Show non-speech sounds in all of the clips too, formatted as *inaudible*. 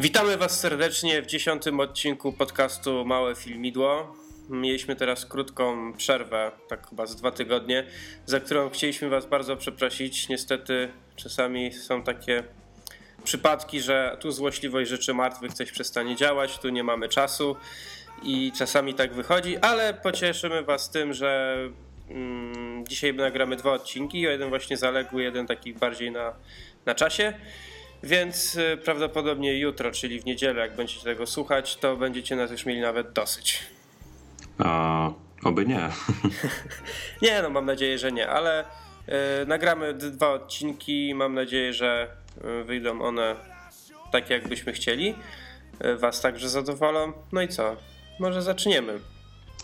Witamy Was serdecznie w dziesiątym odcinku podcastu Małe Filmidło. Mieliśmy teraz krótką przerwę, tak chyba z dwa tygodnie, za którą chcieliśmy Was bardzo przeprosić. Niestety czasami są takie przypadki, że tu złośliwość rzeczy martwych coś przestanie działać, tu nie mamy czasu i czasami tak wychodzi, ale pocieszymy Was tym, że mm, dzisiaj nagramy dwa odcinki, jeden właśnie zaległy, jeden taki bardziej na, na czasie. Więc y, prawdopodobnie jutro, czyli w niedzielę, jak będziecie tego słuchać, to będziecie nas już mieli nawet dosyć. A, oby nie. *laughs* nie, no mam nadzieję, że nie, ale y, nagramy dwa odcinki. Mam nadzieję, że y, wyjdą one tak, jakbyśmy chcieli. Was także zadowolą. No i co? Może zaczniemy.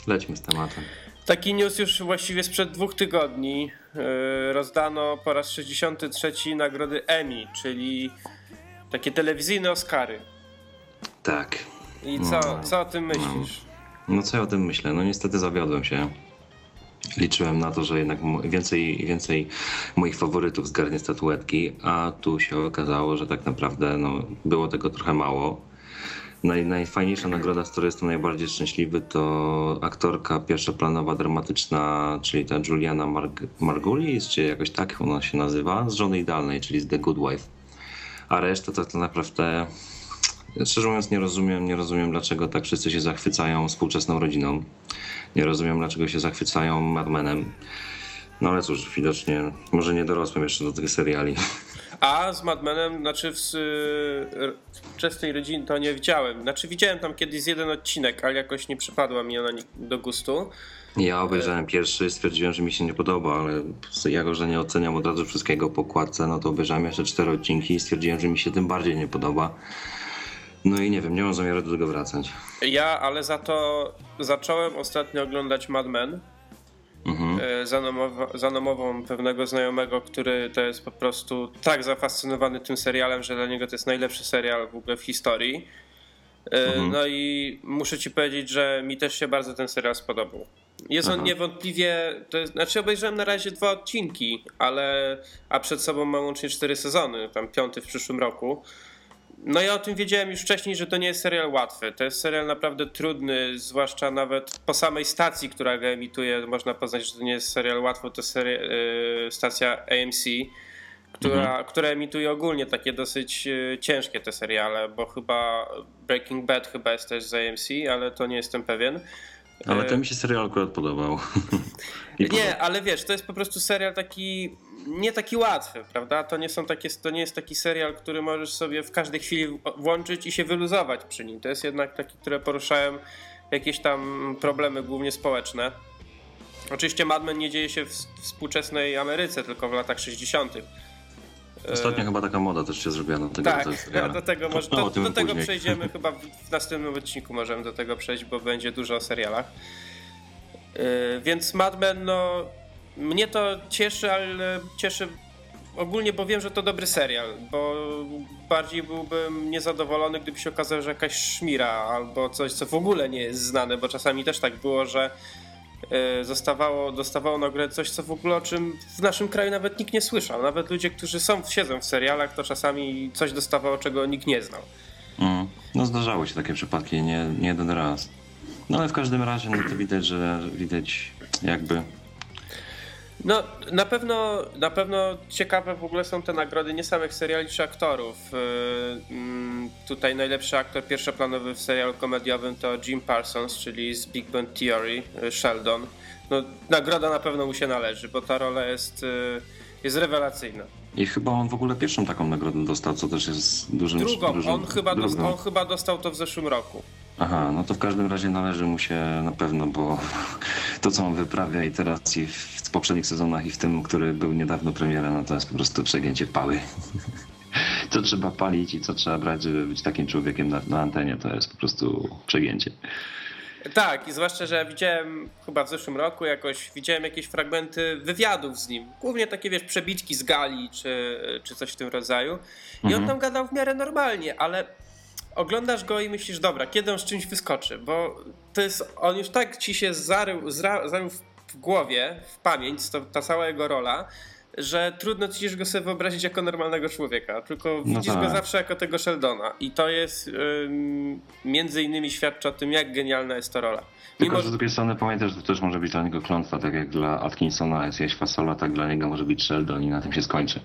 Lećmy z tematem. Taki news już właściwie sprzed dwóch tygodni. Y, rozdano po raz 63 nagrody Emmy, czyli takie telewizyjne Oscary. Tak. I co, no, co o tym myślisz? No. no co ja o tym myślę? No niestety zawiodłem się. Liczyłem na to, że jednak więcej, więcej moich faworytów zgarnie statuetki, a tu się okazało, że tak naprawdę no, było tego trochę mało. Naj, najfajniejsza nagroda, z której jestem najbardziej szczęśliwy, to aktorka pierwszoplanowa, dramatyczna, czyli ta Juliana Marg Margulis, czy jakoś tak ona się nazywa, z Żony Idealnej, czyli z The Good Wife. A reszta to tak naprawdę, szczerze mówiąc, nie rozumiem, nie rozumiem, dlaczego tak wszyscy się zachwycają współczesną rodziną. Nie rozumiem, dlaczego się zachwycają Mad Menem. No ale cóż, widocznie, może nie dorosłem jeszcze do tych seriali. A z Mad Menem, znaczy w, wczesnej rodziny to nie widziałem. Znaczy widziałem tam kiedyś jeden odcinek, ale jakoś nie przypadła mi ona do gustu. Ja obejrzałem pierwszy, stwierdziłem, że mi się nie podoba, ale jako, że nie oceniam od razu wszystkiego po kładce, no to obejrzałem jeszcze cztery odcinki i stwierdziłem, że mi się tym bardziej nie podoba. No i nie wiem, nie mam zamiaru do tego wracać. Ja, ale za to zacząłem ostatnio oglądać Mad Men Mhm. E, za, namową pewnego znajomego, który to jest po prostu tak zafascynowany tym serialem, że dla niego to jest najlepszy serial w ogóle w historii. E, mhm. No i muszę ci powiedzieć, że mi też się bardzo ten serial spodobał. Jest Aha. on niewątpliwie, to jest, znaczy obejrzałem na razie dwa odcinki, ale a przed sobą mam łącznie cztery sezony, tam piąty w przyszłym roku. No ja o tym wiedziałem już wcześniej, że to nie jest serial łatwy. To jest serial naprawdę trudny, zwłaszcza nawet po samej stacji, która go emituje, można poznać, że to nie jest serial łatwy, to seria, yy, stacja AMC, która, mhm. która emituje ogólnie takie dosyć yy, ciężkie te seriale, bo chyba Breaking Bad chyba jest też z AMC, ale to nie jestem pewien. Ale to mi się serial akurat podobał. *laughs* nie, ale wiesz, to jest po prostu serial taki nie taki łatwy, prawda? To nie, są takie, to nie jest taki serial, który możesz sobie w każdej chwili włączyć i się wyluzować przy nim. To jest jednak taki, które poruszają jakieś tam problemy głównie społeczne. Oczywiście Mad Men nie dzieje się w współczesnej Ameryce, tylko w latach 60. Ostatnio e... chyba taka moda też się zrobiła do tego. Tak, ja do tego, może, do, do tego przejdziemy *laughs* chyba w, w następnym odcinku możemy do tego przejść, bo będzie dużo o serialach. Yy, więc Mad Men, no mnie to cieszy, ale cieszy ogólnie, bo wiem, że to dobry serial, bo bardziej byłbym niezadowolony, gdyby się okazało, że jakaś szmira albo coś, co w ogóle nie jest znane, bo czasami też tak było, że e, zostawało, dostawało nagrodę coś, co w ogóle o czym w naszym kraju nawet nikt nie słyszał. Nawet ludzie, którzy są, siedzą w serialach, to czasami coś dostawało, czego nikt nie znał. Mm. No zdarzały się takie przypadki, nie, nie jeden raz. No ale w każdym razie no to widać, że widać jakby no, na pewno, na pewno ciekawe w ogóle są te nagrody nie samych seriali czy aktorów. Y, mm, tutaj najlepszy aktor pierwszoplanowy w serialu komediowym to Jim Parsons, czyli z Big Bang Theory, y, Sheldon. No, nagroda na pewno mu się należy, bo ta rola jest, y, jest rewelacyjna. I chyba on w ogóle pierwszą taką nagrodę dostał, co też jest dużym... Drugą, dużym, on, chyba drugą. on chyba dostał to w zeszłym roku. Aha, no to w każdym razie należy mu się na pewno, bo *laughs* to co on wyprawia i teraz i w poprzednich sezonach i w tym, który był niedawno premierem, no to jest po prostu przegięcie pały. *laughs* Co trzeba palić i co trzeba brać, żeby być takim człowiekiem na, na antenie, to jest po prostu przegięcie. Tak, i zwłaszcza, że widziałem chyba w zeszłym roku jakoś, widziałem jakieś fragmenty wywiadów z nim. Głównie takie, wiesz, przebitki z gali czy, czy coś w tym rodzaju. I mhm. on tam gadał w miarę normalnie, ale oglądasz go i myślisz, dobra, kiedy on z czymś wyskoczy, bo to jest, on już tak ci się zarył, zarył w głowie, w pamięć, to, ta cała jego rola, że trudno ci się go sobie wyobrazić jako normalnego człowieka, tylko No widzisz go tak. zawsze jako tego Sheldona. I to jest ym, między innymi świadczy o tym, jak genialna jest to rola. Tylko, Mimo, że z drugiej strony pamiętaj, że to też może być dla niego klątwa, tak jak dla Atkinsona jest jeść fasola, tak dla niego może być Sheldon i na tym się skończy.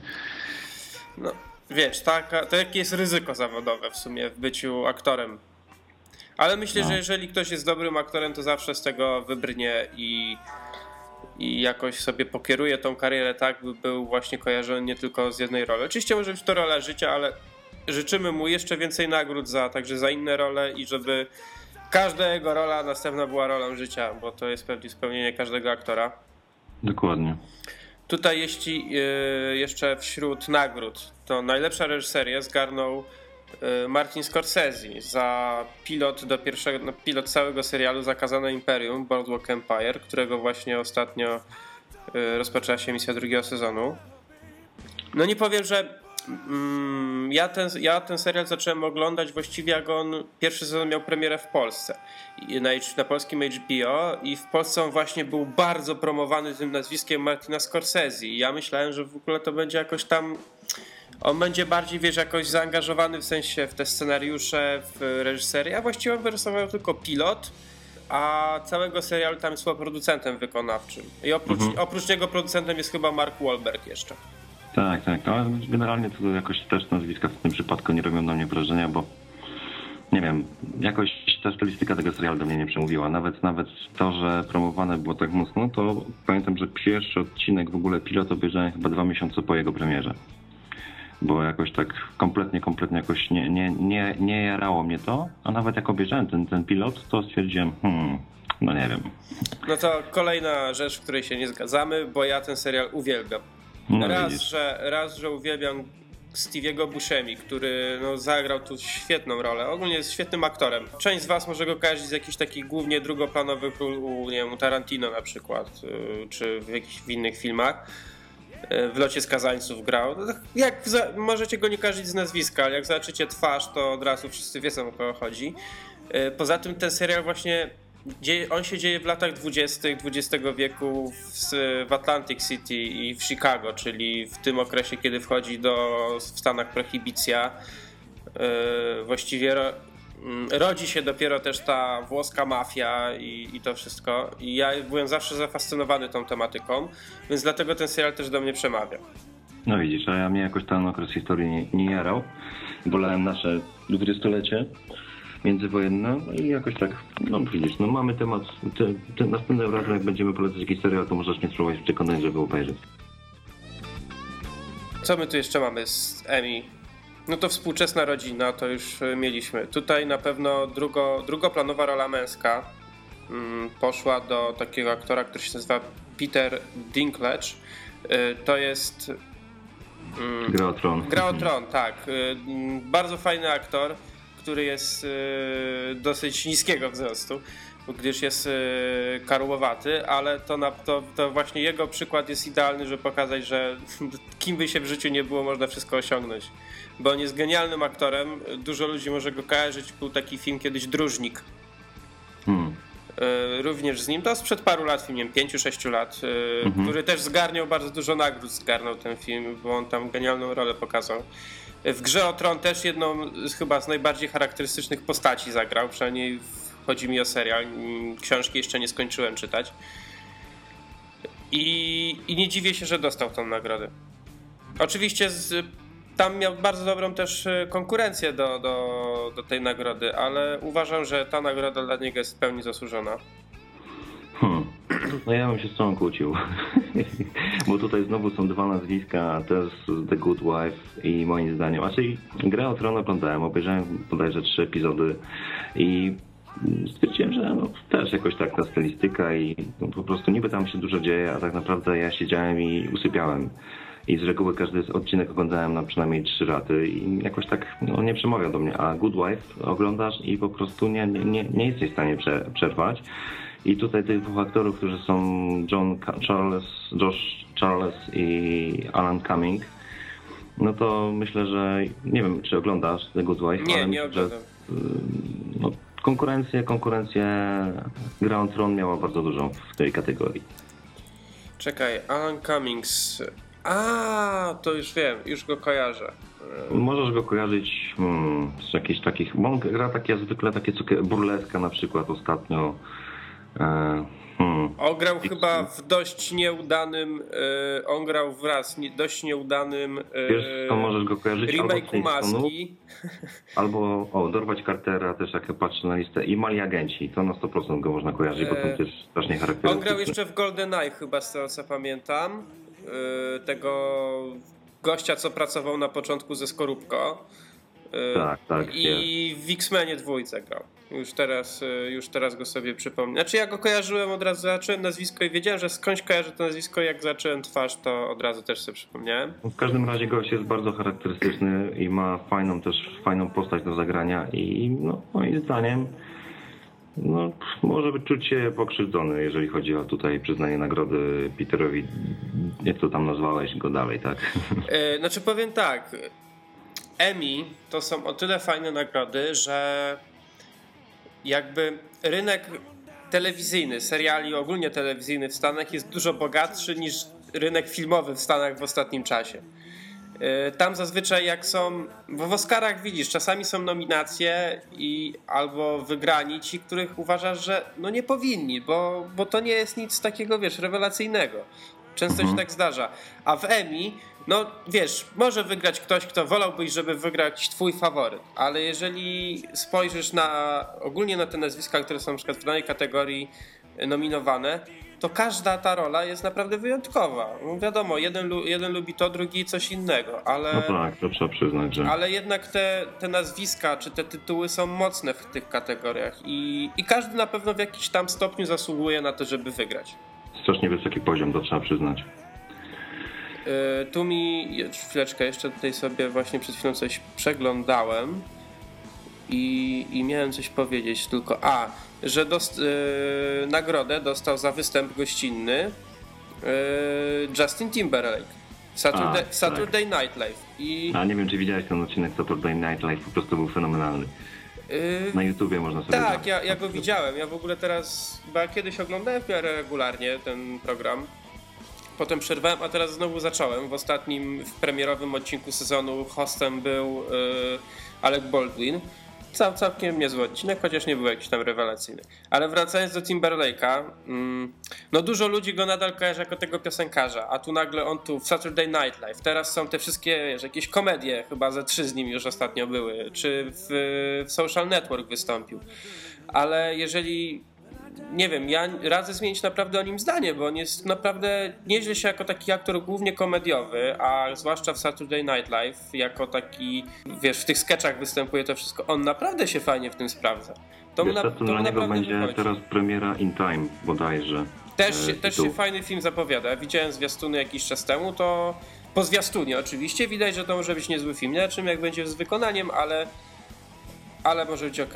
no, wiesz, taka, to jakie jest ryzyko zawodowe w sumie w byciu aktorem. Ale myślę, No. że jeżeli ktoś jest dobrym aktorem, to zawsze z tego wybrnie i, i jakoś sobie pokieruje tą karierę tak, by był właśnie kojarzony nie tylko z jednej roli. Oczywiście może być to rola życia, ale życzymy mu jeszcze więcej nagród za także za inne role i żeby każda jego rola następna była rolą życia, bo to jest pewnie spełnienie każdego aktora. Dokładnie. Tutaj jeśli yy, jeszcze wśród nagród, to najlepsza reżyserię zgarnął yy, Martin Scorsese za pilot do pierwszego, no, pilot całego serialu Zakazane Imperium, Boardwalk Empire, którego właśnie ostatnio yy, rozpoczęła się misja drugiego sezonu. No nie powiem, że mm, ja, ten, ja ten serial zacząłem oglądać właściwie jak on pierwszy sezon miał premierę w Polsce na, na polskim HBO i w Polsce on właśnie był bardzo promowany tym nazwiskiem Martina Scorsese i ja myślałem, że w ogóle to będzie jakoś tam on będzie bardziej, wiesz, jakoś zaangażowany w sensie w te scenariusze, w reżyserię, a właściwie on wyrysował tylko pilot, a całego serialu tam jest producentem wykonawczym. I oprócz, oprócz niego producentem jest chyba Mark Wahlberg jeszcze. Tak, tak. No, ale generalnie to jakoś też nazwiska w tym przypadku nie robią na mnie wrażenia, bo nie wiem, jakoś ta stylistyka tego serialu do mnie nie przemówiła. Nawet nawet to, że promowane było tak mocno, to pamiętam, że pierwszy odcinek w ogóle pilot obejrzałem chyba dwa miesiące po jego premierze. Bo jakoś tak kompletnie, kompletnie jakoś nie, nie, nie, nie jarało mnie to, a nawet jak obejrzałem ten, ten pilot, to stwierdziłem, hmm, no nie wiem. No to kolejna rzecz, w której się nie zgadzamy, bo ja ten serial uwielbiam. No raz, widzisz. że, raz, że uwielbiam Stevie'ego Buscemi, który no, zagrał tu świetną rolę. Ogólnie jest świetnym aktorem. Część z was może go kojarzyć z jakichś takich głównie drugoplanowych ról u, nie wiem, u Tarantino na przykład, y, czy w jakichś w innych filmach. Y, W locie skazańców grał. No, Jak za, możecie go nie kojarzyć z nazwiska, ale jak zobaczycie twarz, to od razu wszyscy wiedzą o kogo chodzi. Y, Poza tym ten serial właśnie dzieje, on się dzieje w latach 20. XX wieku w, w Atlantic City i w Chicago, czyli w tym okresie, kiedy wchodzi do, w Stanach prohibicja. Yy, właściwie ro, rodzi się dopiero też ta włoska mafia i, i to wszystko. I ja byłem zawsze zafascynowany tą tematyką, więc dlatego ten serial też do mnie przemawia. No widzisz, a ja mnie jakoś ten okres historii nie, nie jarał. Wolałem nasze dwudziestolecie międzywojenne no i jakoś tak, no widzisz, no mamy temat, te, te, następnym razem jak będziemy polecać jakiś serial, to możesz mnie spróbować przekonać, żeby obejrzeć. Co my tu jeszcze mamy z Emmy? No to współczesna rodzina, to już y, mieliśmy. Tutaj na pewno drugo, drugoplanowa rola męska mm, poszła do takiego aktora, który się nazywa Peter Dinklage. Y, To jest mm, Gra o tron. Gra o Tron, tak. Y, mm, Bardzo fajny aktor, który jest y, dosyć niskiego wzrostu, gdyż jest y, karłowaty, ale to, na, to, to właśnie jego przykład jest idealny, żeby pokazać, że *laughs* kim by się w życiu nie było, można wszystko osiągnąć. Bo on jest genialnym aktorem, dużo ludzi może go kojarzyć, był taki film kiedyś Dróżnik, Hmm. y, również z nim, to sprzed paru lat, film, nie wiem, 5-6 lat, Mhm. który też zgarniał bardzo dużo nagród, zgarnął ten film, bo on tam genialną rolę pokazał. W grze o Tron też jedną z chyba z najbardziej charakterystycznych postaci zagrał, przynajmniej chodzi mi o serial, książki jeszcze nie skończyłem czytać. I, I nie dziwię się, że dostał tą nagrodę. Oczywiście z, tam miał bardzo dobrą też y, konkurencję do, do, do tej nagrody, ale uważam, że ta nagroda dla niego jest w pełni zasłużona. No ja bym się z tą kłócił. *laughs* Bo tutaj znowu są dwa nazwiska, też The Good Wife i moim zdaniem, znaczy grę o Tron oglądałem, obejrzałem bodajże trzy epizody i stwierdziłem, że no, też jakoś tak ta stylistyka i no, po prostu niby tam się dużo dzieje, a tak naprawdę ja siedziałem i usypiałem. I z reguły każdy odcinek oglądałem na przynajmniej trzy raty i jakoś tak no, nie przemawia do mnie. A Good Wife oglądasz i po prostu nie, nie, nie jesteś w stanie prze, przerwać. I tutaj tych dwóch aktorów, którzy są John Charles, Josh Charles i Alan Cumming, no to myślę, że nie wiem, czy oglądasz The Good Wife, Nie, ale nie myślę, że oglądam. no, konkurencję, konkurencję Gra Tron miała bardzo dużą w tej kategorii. Czekaj, Alan Cummings. A, to już wiem, już go kojarzę. Możesz go kojarzyć hmm, z jakichś takich, bo on gra takie zwykle takie burleska na przykład ostatnio. E, hmm. On grał chyba w dość nieudanym, e, on grał wraz nie, dość nieudanym e, Wiesz, to możesz go kojarzyć remake'u Maski. Albo, o, Dorwać Cartera też jak patrzę na listę i Mali Agenci, to na 100% go można kojarzyć, bo to też strasznie charakterystyczne. On grał jeszcze w GoldenEye chyba z tego co pamiętam. E, tego gościa, co pracował na początku ze Skorupko. Tak, tak. I w X-Menie dwójce grał. Już teraz, y, już teraz go sobie przypomnę. Znaczy ja go kojarzyłem od razu, zacząłem nazwisko i wiedziałem, że skądś kojarzę to nazwisko, jak zacząłem twarz, to od razu też sobie przypomniałem. W każdym razie gość jest bardzo charakterystyczny i ma fajną też, fajną postać do zagrania i no, moim zdaniem no, może by czuć się pokrzywdzony, jeżeli chodzi o tutaj przyznanie nagrody Peterowi, jak to tam nazwałeś go dalej, tak? E, znaczy powiem tak, Emmy to są o tyle fajne nagrody, że jakby rynek telewizyjny, seriali ogólnie telewizyjny w Stanach jest dużo bogatszy niż rynek filmowy w Stanach w ostatnim czasie. E, tam zazwyczaj jak są, bo w Oscarach widzisz, czasami są nominacje i albo wygrani ci, których uważasz, że no nie powinni, bo, bo to nie jest nic takiego, wiesz, rewelacyjnego. Często się mhm. tak zdarza. A w Emmy, no wiesz, może wygrać ktoś, kto wolałbyś, żeby wygrać twój faworyt, ale jeżeli spojrzysz na ogólnie na te nazwiska, które są na przykład w danej kategorii nominowane, to każda ta rola jest naprawdę wyjątkowa. No wiadomo, jeden, jeden lubi to, drugi coś innego, ale. No tak, to trzeba przyznać, że. Ale jednak te, te nazwiska czy te tytuły są mocne w tych kategoriach i, i każdy na pewno w jakiś tam stopniu zasługuje na to, żeby wygrać. Strasznie wysoki poziom, to trzeba przyznać. Yy, tu mi chwileczkę, jeszcze tutaj sobie właśnie przed chwilą coś przeglądałem i, i miałem coś powiedzieć, tylko a, że dost, yy, nagrodę dostał za występ gościnny yy, Justin Timberlake Saturday, a, Saturday tak. Night Live. I... A nie wiem, czy widziałeś ten odcinek Saturday Night Live, po prostu był fenomenalny. Yy, Na YouTubie można sobie Tak, ja, ja go widziałem. Ja w ogóle teraz, ja kiedyś oglądałem w miarę regularnie ten program. Potem przerwałem, a teraz znowu zacząłem. W ostatnim, w premierowym odcinku sezonu hostem był yy, Alec Baldwin cał, całkiem niezły odcinek, chociaż nie był jakiś tam rewelacyjny. Ale wracając do Timberlake'a, mm, no dużo ludzi go nadal kojarzy jako tego piosenkarza, a tu nagle on tu w Saturday Night Live, teraz są te wszystkie, wiesz, jakieś komedie, chyba ze trzy z nim już ostatnio były, czy w, w Social Network wystąpił. Ale jeżeli nie wiem, ja radzę zmienić naprawdę o nim zdanie, bo on jest naprawdę nieźle się jako taki aktor głównie komediowy, a zwłaszcza w Saturday Night Live, jako taki, wiesz, w tych sketchach występuje to wszystko, on naprawdę się fajnie w tym sprawdza. To, wiesz, na, to, dla niego będzie wychodzi. teraz premiera In Time bodajże. Też, się, też się fajny film zapowiada. Widziałem zwiastuny jakiś czas temu, to po zwiastunie oczywiście widać, że to może być niezły film. Nie wiem, czym jak będzie z wykonaniem, ale, ale może być ok.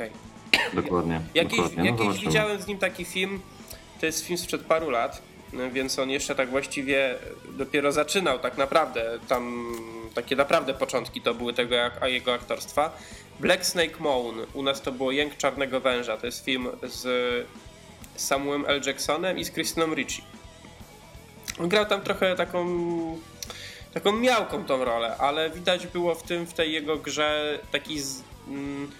Dokładnie. Jakiś, dokładnie. No jakiś widziałem z nim taki film, to jest film sprzed paru lat, więc on jeszcze tak właściwie dopiero zaczynał tak naprawdę, tam takie naprawdę początki to były tego a jego aktorstwa. Black Snake Moon, u nas to było Jęk Czarnego Węża, to jest film z Samuelem L. Jacksonem i z Christiną Ricci. On grał tam trochę taką taką miałką tą rolę, ale widać było w tym, w tej jego grze taki z, mm,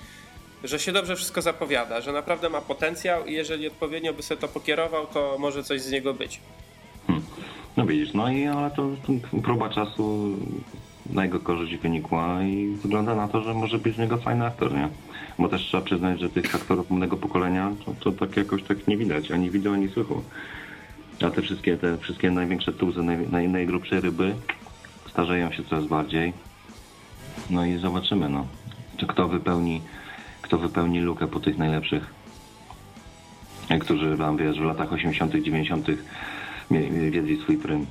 że się dobrze wszystko zapowiada, że naprawdę ma potencjał i jeżeli odpowiednio by sobie to pokierował, to może coś z niego być. Hmm. No widzisz, no i ale to, to próba czasu na jego korzyść wynikła i wygląda na to, że może być z niego fajny aktor, nie? Bo też trzeba przyznać, że tych aktorów młodego pokolenia to, to tak jakoś tak nie widać, ani wideo, ani słychu. A te wszystkie, te wszystkie największe tuzy, naj, naj, najgrubsze ryby starzeją się coraz bardziej. No i zobaczymy, no. Czy kto wypełni kto wypełni lukę po tych najlepszych, którzy wam wiesz, w latach 80., 90. wiedli swój prym.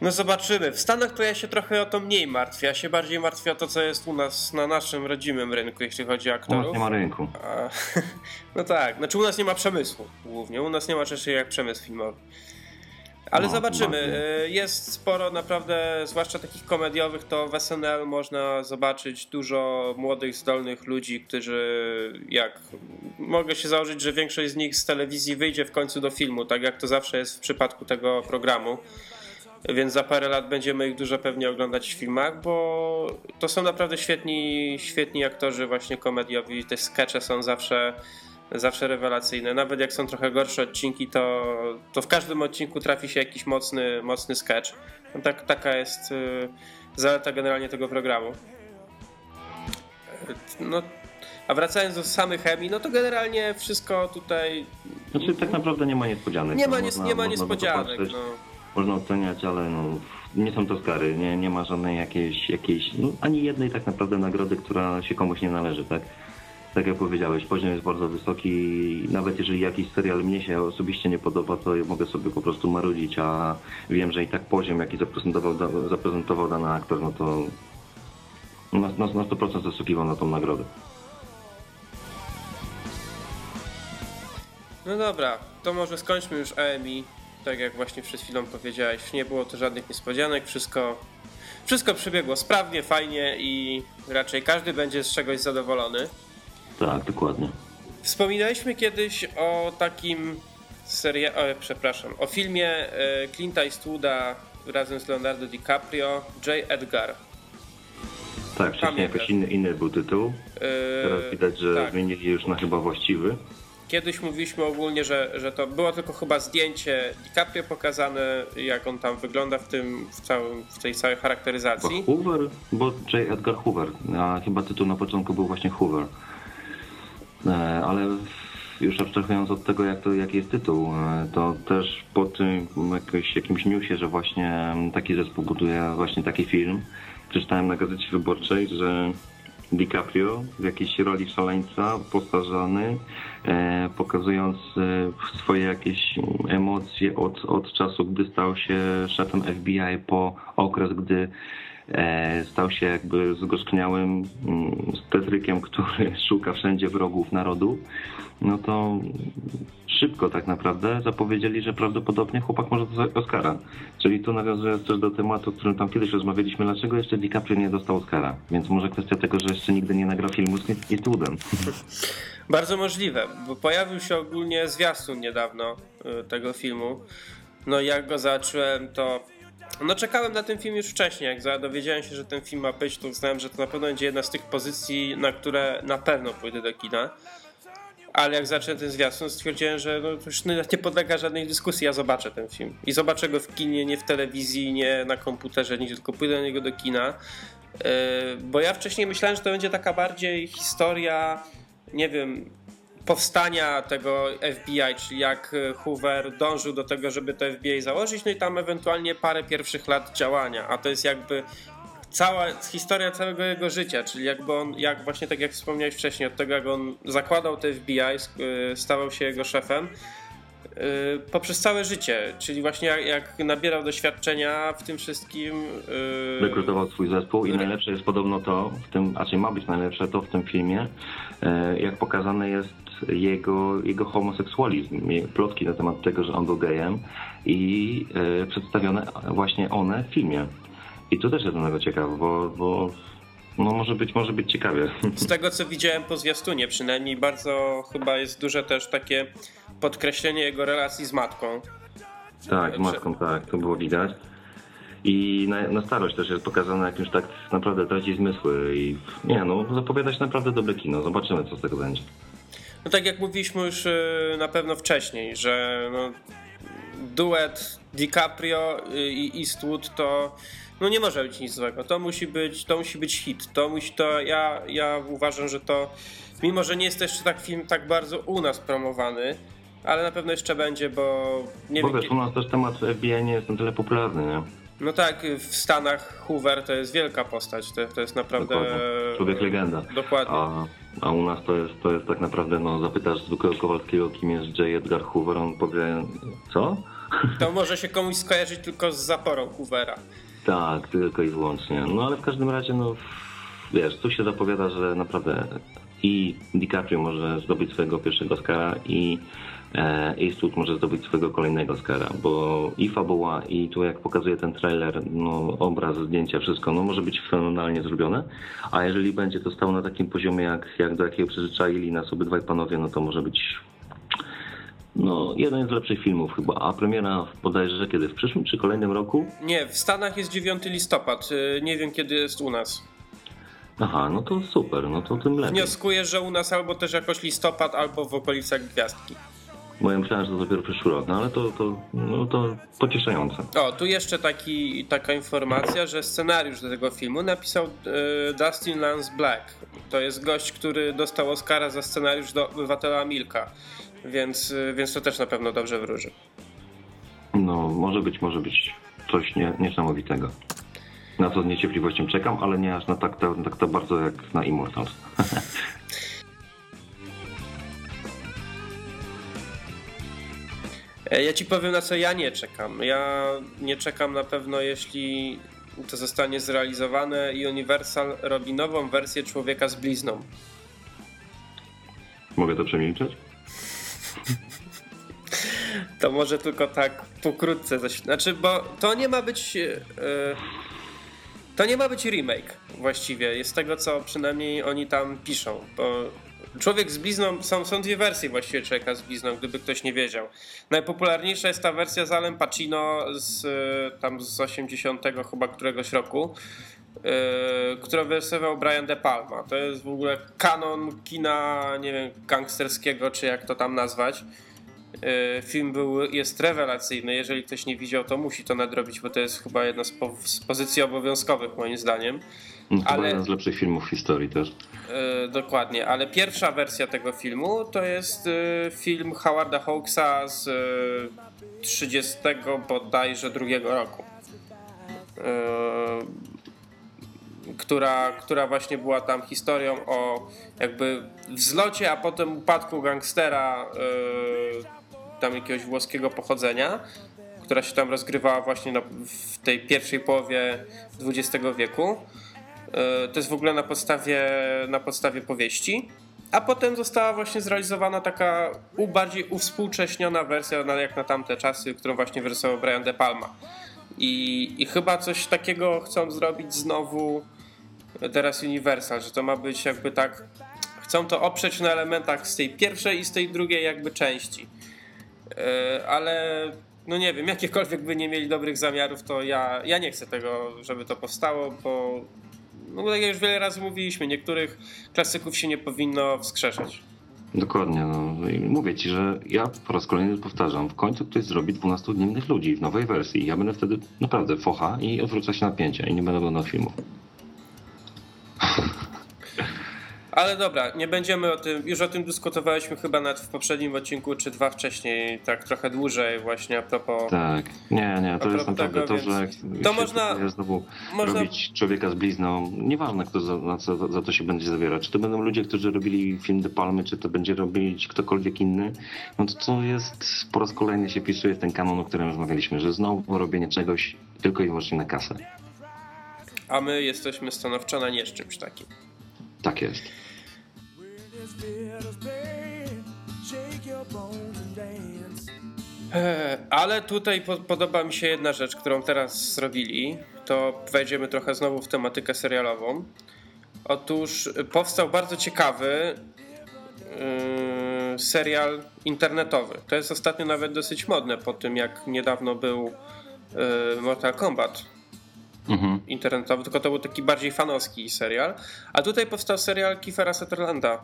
No zobaczymy. W Stanach to ja się trochę o to mniej martwię. Ja się bardziej martwię o to, co jest u nas na naszym rodzimym rynku, jeśli chodzi o aktorów. U nas nie ma rynku. A, *laughs* no tak, znaczy u nas nie ma przemysłu głównie. U nas nie ma rzeczy jak przemysł filmowy. Ale no, zobaczymy. E, jest sporo naprawdę, zwłaszcza takich komediowych, to w SNL można zobaczyć dużo młodych, zdolnych ludzi, którzy jak mogę się założyć, że większość z nich z telewizji wyjdzie w końcu do filmu, tak jak to zawsze jest w przypadku tego programu. więc za parę lat będziemy ich dużo pewnie oglądać w filmach, bo to są naprawdę świetni, świetni aktorzy właśnie komediowi. Te skecze są zawsze, zawsze rewelacyjne. Nawet jak są trochę gorsze odcinki, to, to w każdym odcinku trafi się jakiś mocny, mocny sketch. No tak, taka jest y, zaleta generalnie tego programu. No, a wracając do samych chemii, no to generalnie wszystko tutaj. Znaczy tak naprawdę nie ma niespodzianek. Nie ma, nie, można- nie ma można niespodzianek. popatrzeć, No. Można oceniać, ale no, nie są to skary, nie, nie ma żadnej jakiejś, jakiejś no, ani jednej tak naprawdę nagrody, która się komuś nie należy, tak? Tak jak powiedziałeś, poziom jest bardzo wysoki nawet jeżeli jakiś serial mnie się osobiście nie podoba, to ja mogę sobie po prostu marudzić, a wiem, że i tak poziom, jaki zaprezentował, zaprezentował dany aktor, no to na, na, na 100% zasługiwał na tą nagrodę. no dobra, to może skończmy już EMI. Tak jak właśnie przed chwilą powiedziałeś, nie było to żadnych niespodzianek, wszystko, wszystko przebiegło sprawnie, fajnie i raczej każdy będzie z czegoś zadowolony. Tak, dokładnie. Wspominaliśmy kiedyś o takim seria... O, przepraszam, o filmie e, Clint'a Eastwooda razem z Leonardo DiCaprio, J. Edgar. Tak, wcześniej jakoś inny, inny był tytuł. E, Teraz widać, że tak. zmienili już na chyba właściwy. Kiedyś mówiliśmy ogólnie, że, że to było tylko chyba zdjęcie DiCaprio pokazane, jak on tam wygląda w tym, w, całym, w tej całej charakteryzacji. Hoover, bo J. Edgar Hoover, a chyba tytuł na początku był właśnie Hoover. E, ale już abstrahując od tego, jak to, jaki jest tytuł, e, to też po tym jakimś newsie, że właśnie taki zespół buduje właśnie taki film, przeczytałem na Gazecie Wyborczej, że DiCaprio w jakiejś roli szaleńca, postarzany, e, pokazując e, swoje jakieś emocje od, od czasu, gdy stał się szefem FBI po okres, gdy stał się jakby zgorzkniałym mm, stetrykiem, który *laughs* szuka wszędzie wrogów narodu, no to szybko tak naprawdę zapowiedzieli, że prawdopodobnie chłopak może dostać Oscara. Czyli tu nawiązując też do tematu, o którym tam kiedyś rozmawialiśmy, dlaczego jeszcze DiCaprio nie dostał Oscara? Więc może kwestia tego, że jeszcze nigdy nie nagrał filmu z Eastwoodem. *laughs* Bardzo możliwe, bo pojawił się ogólnie zwiastun niedawno y, tego filmu. No jak go zobaczyłem, to no czekałem na ten film już wcześniej. Jak dowiedziałem się, że ten film ma być, to uznałem, że to na pewno będzie jedna z tych pozycji, na które na pewno pójdę do kina. Ale jak zacząłem ten zwiastun, stwierdziłem, że no, to już nie nie podlega żadnej dyskusji, ja zobaczę ten film. I zobaczę go w kinie, nie w telewizji, nie na komputerze, nie tylko pójdę do niego do kina. Yy, Bo ja wcześniej myślałem, że to będzie taka bardziej historia, nie wiem, powstania tego FBI, czyli jak e, Hoover dążył do tego, żeby to FBI założyć, no i tam ewentualnie parę pierwszych lat działania, a to jest jakby cała historia całego jego życia, czyli jakby on, jak właśnie tak jak wspomniałeś wcześniej, od tego jak on zakładał te FBI, y, stawał się jego szefem, y, poprzez całe życie, czyli właśnie jak, jak nabierał doświadczenia w tym wszystkim. y, rekrutował swój zespół i najlepsze jest podobno to, w tym, a czy ma być najlepsze to w tym filmie, e, jak pokazane jest jego, jego homoseksualizm, plotki na temat tego, że on był gejem i e, przedstawione właśnie one w filmie. I tu też jest tego ciekawe, bo, bo no może być, może być ciekawie. *laughs* Z tego co widziałem po zwiastunie przynajmniej bardzo chyba jest duże też takie podkreślenie jego relacji z matką. Tak, z matką, tak, to było widać. I na, na starość też jest pokazane, jak już tak naprawdę traci zmysły i nie no, zapowiada się naprawdę dobre kino. Zobaczymy, co z tego będzie. No tak jak mówiliśmy już y, na pewno wcześniej, że no, duet DiCaprio y, i Eastwood to no nie może być nic złego. To musi być, to musi być hit. To musi to ja, ja uważam, że to mimo, że nie jest jeszcze tak film tak bardzo u nas promowany, ale na pewno jeszcze będzie, bo nie Bo wiem. wiesz, u nas też temat FBI nie jest na tyle popularny, nie? No tak, w Stanach Hoover to jest wielka postać. To, to jest naprawdę. Dokładnie. Człowiek legenda. Dokładnie. A, a u nas to jest, to jest tak naprawdę, no zapytasz zwykłego Kowalskiego, kim jest J. Edgar Hoover, on powie, co? To może się komuś skojarzyć tylko z zaporą Hoovera. Tak, tylko i wyłącznie. No ale w każdym razie, no wiesz, tu się zapowiada, że naprawdę i DiCaprio może zdobyć swojego pierwszego Oscara i Eastwood może zdobyć swojego kolejnego Oscara, bo i fabuła i tu jak pokazuje ten trailer, no obraz, zdjęcia, wszystko, no może być fenomenalnie zrobione, a jeżeli będzie to stało na takim poziomie, jak, jak do jakiego przyzwyczaili nas obydwaj panowie, no to może być no, jeden z lepszych filmów chyba, a premiera bodajże kiedy? W przyszłym czy kolejnym roku? Nie, w Stanach jest 9 listopad. Y, nie wiem kiedy jest u nas. Aha, no to super, no to tym lepiej. Wnioskuję, że u nas albo też jakoś listopad, albo w okolicach gwiazdki. Bo ja myślałem, że to dopiero przyszły rok, no ale to, to, no, to pocieszające. O, tu jeszcze taki, taka informacja, że scenariusz do tego filmu napisał y, Dustin Lance Black. To jest gość, który dostał Oscara za scenariusz do Obywatela Milka, więc, y, więc to też na pewno dobrze wróży. No, może być, może być coś nie, niesamowitego. Na co z niecierpliwością czekam, ale nie aż na tak, tak to bardzo jak na Immortals. *laughs* ja ci powiem na co ja nie czekam. Ja nie czekam na pewno, jeśli to zostanie zrealizowane i Universal robi nową wersję Człowieka z blizną. Mogę to przemilczeć? To może tylko tak pokrótce. Znaczy, bo to nie ma być. Yy, to nie ma być remake właściwie. Jest tego, co przynajmniej oni tam piszą. Bo Człowiek z blizną, są, są dwie wersje właściwie człowieka z blizną, gdyby ktoś nie wiedział. Najpopularniejsza jest ta wersja z Alem Pacino z, tam z 80 chyba któregoś roku, yy, którą wyrysował Brian De Palma. To jest w ogóle kanon kina, nie wiem, gangsterskiego, czy jak to tam nazwać. Yy, film był, jest rewelacyjny. Jeżeli ktoś nie widział, to musi to nadrobić, bo to jest chyba jedna z, po, z pozycji obowiązkowych moim zdaniem. No, to ale jeden z lepszych filmów w historii też. Yy, dokładnie, ale pierwsza wersja tego filmu to jest yy, film Howarda Hawksa z yy, 30 bodajże drugiego roku. Która, która właśnie była tam historią o jakby wzlocie, a potem upadku gangstera tam jakiegoś włoskiego pochodzenia, która się tam rozgrywała właśnie na, w tej pierwszej połowie XX wieku. E, to jest w ogóle na podstawie, na podstawie powieści. A potem została właśnie zrealizowana taka bardziej uwspółcześniona wersja, jak na tamte czasy, którą właśnie wyrysował Brian De Palma. I, I chyba coś takiego chcą zrobić znowu teraz Universal, że to ma być jakby tak. Chcą to oprzeć na elementach z tej pierwszej i z tej drugiej jakby części. Yy, ale no nie wiem, jakiekolwiek by nie mieli dobrych zamiarów, to ja, ja nie chcę tego, żeby to powstało, bo no tak jak już wiele razy mówiliśmy, niektórych klasyków się nie powinno wskrzeszać. Dokładnie, no i mówię ci, że ja po raz kolejny powtarzam, w końcu ktoś zrobi 12 dniennych ludzi w nowej wersji. Ja będę wtedy naprawdę focha i odwrócę się napięcia i nie będę oglądał filmów. *laughs* Ale dobra, nie będziemy o tym, już o tym dyskutowaliśmy chyba nawet w poprzednim odcinku, czy dwa wcześniej, tak trochę dłużej właśnie a propos... Tak, nie, nie, to jest naprawdę tego, to, że to można, znowu można... robić człowieka z blizną, nieważne kto za, za, za, to się będzie zabierać, czy to będą ludzie, którzy robili film De Palmy, czy to będzie robić ktokolwiek inny, no to to jest, po raz kolejny się pisuje ten kanon, o którym rozmawialiśmy, że znowu robienie czegoś tylko i wyłącznie na kasę. A my jesteśmy stanowczo na nie z czymś takim. Tak jest. E, ale tutaj po podoba mi się jedna rzecz, którą teraz zrobili. To wejdziemy trochę znowu w tematykę serialową. Otóż powstał bardzo ciekawy yy, serial internetowy. To jest ostatnio nawet dosyć modne po tym, jak niedawno był yy, Mortal Kombat mhm. internetowy, tylko to był taki bardziej fanowski serial. A tutaj powstał serial Kiefera Sutherlanda,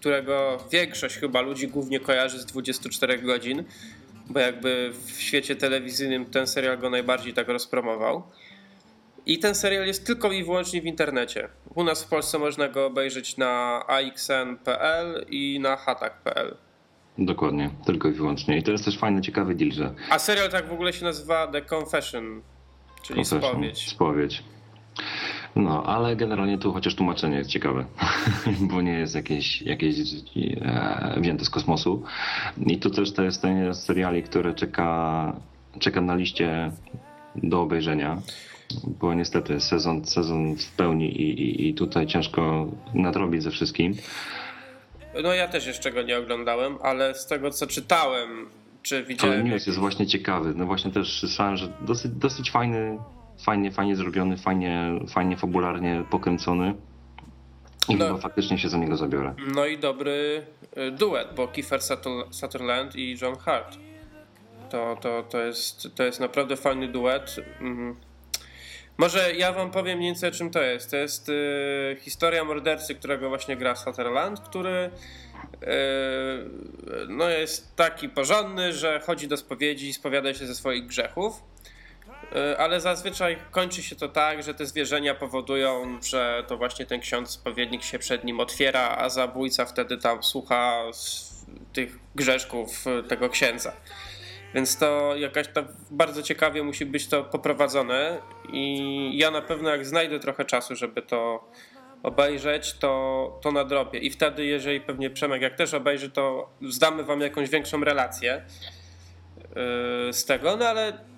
którego większość chyba ludzi głównie kojarzy z 24 godzin, bo jakby w świecie telewizyjnym ten serial go najbardziej tak rozpromował. I ten serial jest tylko i wyłącznie w internecie. U nas w Polsce można go obejrzeć na axn.pl i na hatak.pl. Dokładnie, tylko i wyłącznie. I to jest też fajny, ciekawy deal, że... A serial tak w ogóle się nazywa The Confession, czyli Confession, spowiedź. Spowiedź. No, ale generalnie tu chociaż tłumaczenie jest ciekawe, *laughs* bo nie jest jakieś, jakieś e, wzięte z kosmosu. I tu też to jest ten seriali, który czeka, czeka na liście do obejrzenia, bo niestety sezon, sezon w pełni i, i, i tutaj ciężko nadrobić ze wszystkim. No ja też jeszcze go nie oglądałem, ale z tego co czytałem, czy widziałem... Ale news jest właśnie ciekawy. No właśnie też słyszałem, że dosyć, dosyć fajny fajnie, fajnie zrobiony, fajnie, fajnie fabularnie pokręcony. I no, chyba faktycznie się za niego zabiorę. No i dobry y, duet, bo Kiefer Sutherland i John Hart. To, to, to, jest, to jest naprawdę fajny duet. Mhm. Może ja wam powiem mniej więcej czym to jest. To jest y, historia mordercy, którego właśnie gra Sutherland, który y, no jest taki porządny, że chodzi do spowiedzi i spowiada się ze swoich grzechów. Y, ale zazwyczaj kończy się to tak, że te zwierzenia powodują, że to właśnie ten ksiądz spowiednik się przed nim otwiera, a zabójca wtedy tam słucha tych grzeszków tego księdza. Więc to jakaś tam bardzo ciekawie musi być to poprowadzone i ja na pewno jak znajdę trochę czasu, żeby to obejrzeć, to, to nadrobię. I wtedy, jeżeli pewnie Przemek jak też obejrzy, to zdamy wam jakąś większą relację yy, z tego, no ale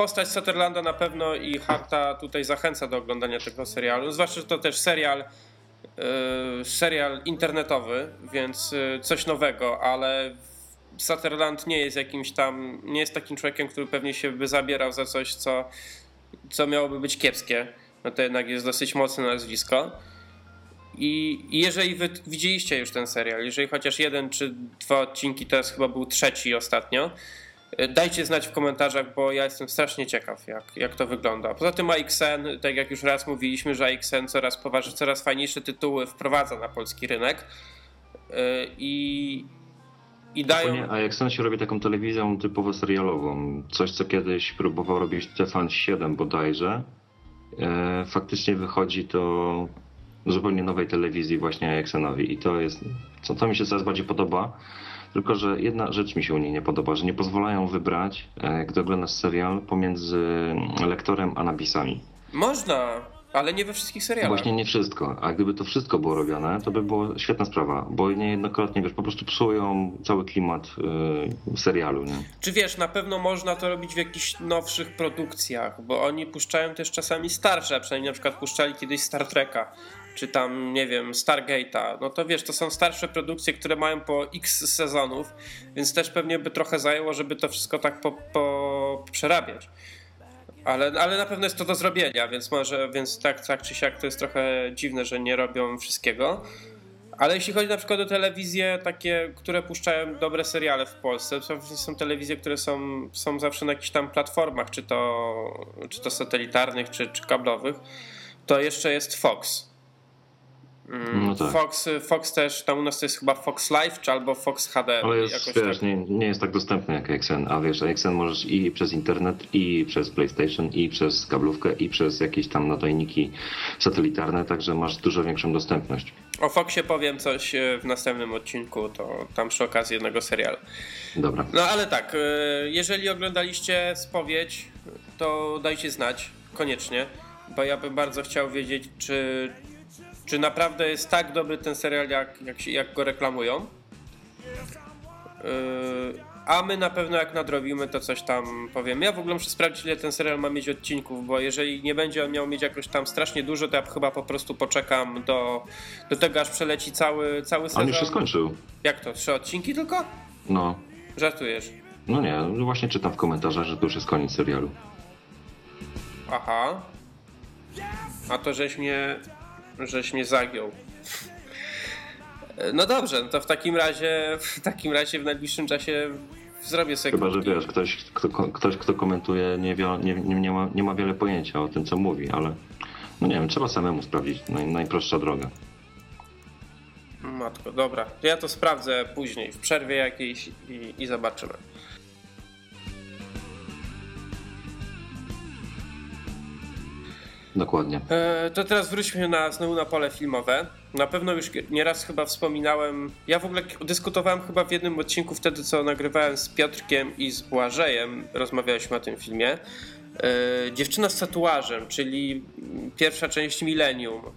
postać Sutherlanda na pewno i Harta tutaj zachęca do oglądania tego serialu, zwłaszcza, że to też serial yy, serial internetowy, więc yy, coś nowego, ale Sutherland nie jest jakimś tam, nie jest takim człowiekiem, który pewnie się by zabierał za coś, co, co miałoby być kiepskie. No to jednak jest dosyć mocne nazwisko. I jeżeli wy widzieliście już ten serial, jeżeli chociaż jeden czy dwa odcinki, teraz chyba był trzeci ostatnio, dajcie znać w komentarzach, bo ja jestem strasznie ciekaw, jak, jak to wygląda. Poza tym AXN, tak jak już raz mówiliśmy, że AXN coraz poważnie, coraz fajniejsze tytuły wprowadza na polski rynek. Y, I, i dają... A jak się robi taką telewizją typowo serialową, coś co kiedyś próbował robić TVN7 bodajże, e, faktycznie wychodzi to zupełnie nowej telewizji właśnie Ajaxenowi i to jest, co to mi się coraz bardziej podoba, tylko że jedna rzecz mi się u niej nie podoba, że nie pozwalają wybrać, e, gdy oglądasz serial, pomiędzy lektorem a napisami. Można, ale nie we wszystkich serialach. Właśnie nie wszystko. A gdyby to wszystko było robione, to by było świetna sprawa, bo niejednokrotnie, wiesz, po prostu psują cały klimat yy, serialu, nie? Czy wiesz, na pewno można to robić w jakichś nowszych produkcjach, bo oni puszczają też czasami starsze, przynajmniej na przykład puszczali kiedyś Star Treka, czy tam, nie wiem, Stargate'a. No to wiesz, to są starsze produkcje, które mają po x sezonów, więc też pewnie by trochę zajęło, żeby to wszystko tak po, po przerabiać. Ale, ale na pewno jest to do zrobienia, więc może, więc tak, tak czy siak to jest trochę dziwne, że nie robią wszystkiego. Ale jeśli chodzi na przykład o telewizje takie, które puszczają dobre seriale w Polsce, to są telewizje, które są, są zawsze na jakichś tam platformach, czy to, czy to satelitarnych, czy, czy kablowych, to jeszcze jest Fox. Mm, no tak. Fox, Fox też, tam u nas to jest chyba Fox Live, czy albo Fox HD. Ale jest, wiesz, tak. nie, nie jest tak dostępny jak XN, a wiesz, XN możesz i przez internet, i przez PlayStation, i przez kablówkę, i przez jakieś tam nadajniki satelitarne, także masz dużo większą dostępność. O Foxie powiem coś e, w następnym odcinku, to tam przy okazji jednego serialu. Dobra. No ale tak, e, jeżeli oglądaliście spowiedź, to dajcie znać, koniecznie, bo ja bym bardzo chciał wiedzieć, czy czy naprawdę jest tak dobry ten serial, jak, jak, jak go reklamują. Yy, a my na pewno jak nadrobimy, to coś tam powiem. Ja w ogóle muszę sprawdzić, ile ten serial ma mieć odcinków, bo jeżeli nie będzie on miał mieć jakoś tam strasznie dużo, to ja chyba po prostu poczekam do, do tego, aż przeleci cały, cały sezon. On już się skończył. Jak to? Trzy odcinki tylko? No. Żartujesz? No nie, no właśnie czytam w komentarzach, że to już jest koniec serialu. Aha. A to żeś mnie żeś mnie zagiął. No dobrze, no to w takim razie w takim razie w najbliższym czasie zrobię sobie. Chyba, że wiesz, ktoś, kto, ktoś, kto komentuje, nie, wie, nie, nie, nie, ma, nie ma wiele pojęcia o tym, co mówi, ale no nie wiem, trzeba samemu sprawdzić. Naj, najprostsza droga. Matko, dobra. Ja to sprawdzę później, w przerwie jakiejś i, i zobaczymy. Dokładnie. E, to teraz wróćmy na, znowu na pole filmowe. Na pewno już nieraz chyba wspominałem. Ja w ogóle dyskutowałem chyba w jednym odcinku wtedy, co nagrywałem z Piotrkiem i z Błażejem. Rozmawialiśmy o tym filmie. E, Dziewczyna z tatuażem, czyli pierwsza część Millennium. E,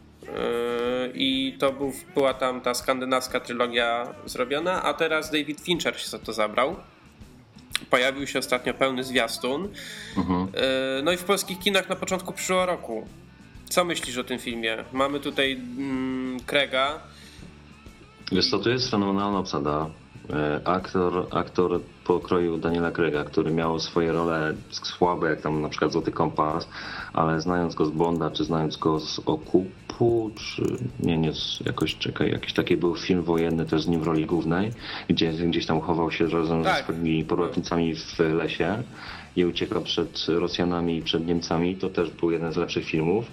I to był, była tam ta skandynawska trylogia zrobiona, a teraz David Fincher się za to zabrał pojawił się ostatnio pełny zwiastun. Mhm. E, no i w polskich kinach na początku przyszłego roku. Co myślisz o tym filmie? Mamy tutaj mm, Krega. Wiesz co, to jest fenomenalna obsada. E, aktor, aktor pokroju Daniela Krega, który miał swoje role słabe, jak tam na przykład Złoty Kompas, ale znając go z Bonda, czy znając go z Okupu, czy nie, nie, jakoś czekaj, jakiś taki był film wojenny też z nim w roli głównej, gdzie gdzieś tam chował się razem tak. ze swoimi porotnicami w lesie i uciekał przed Rosjanami i przed Niemcami. To też był jeden z lepszych filmów.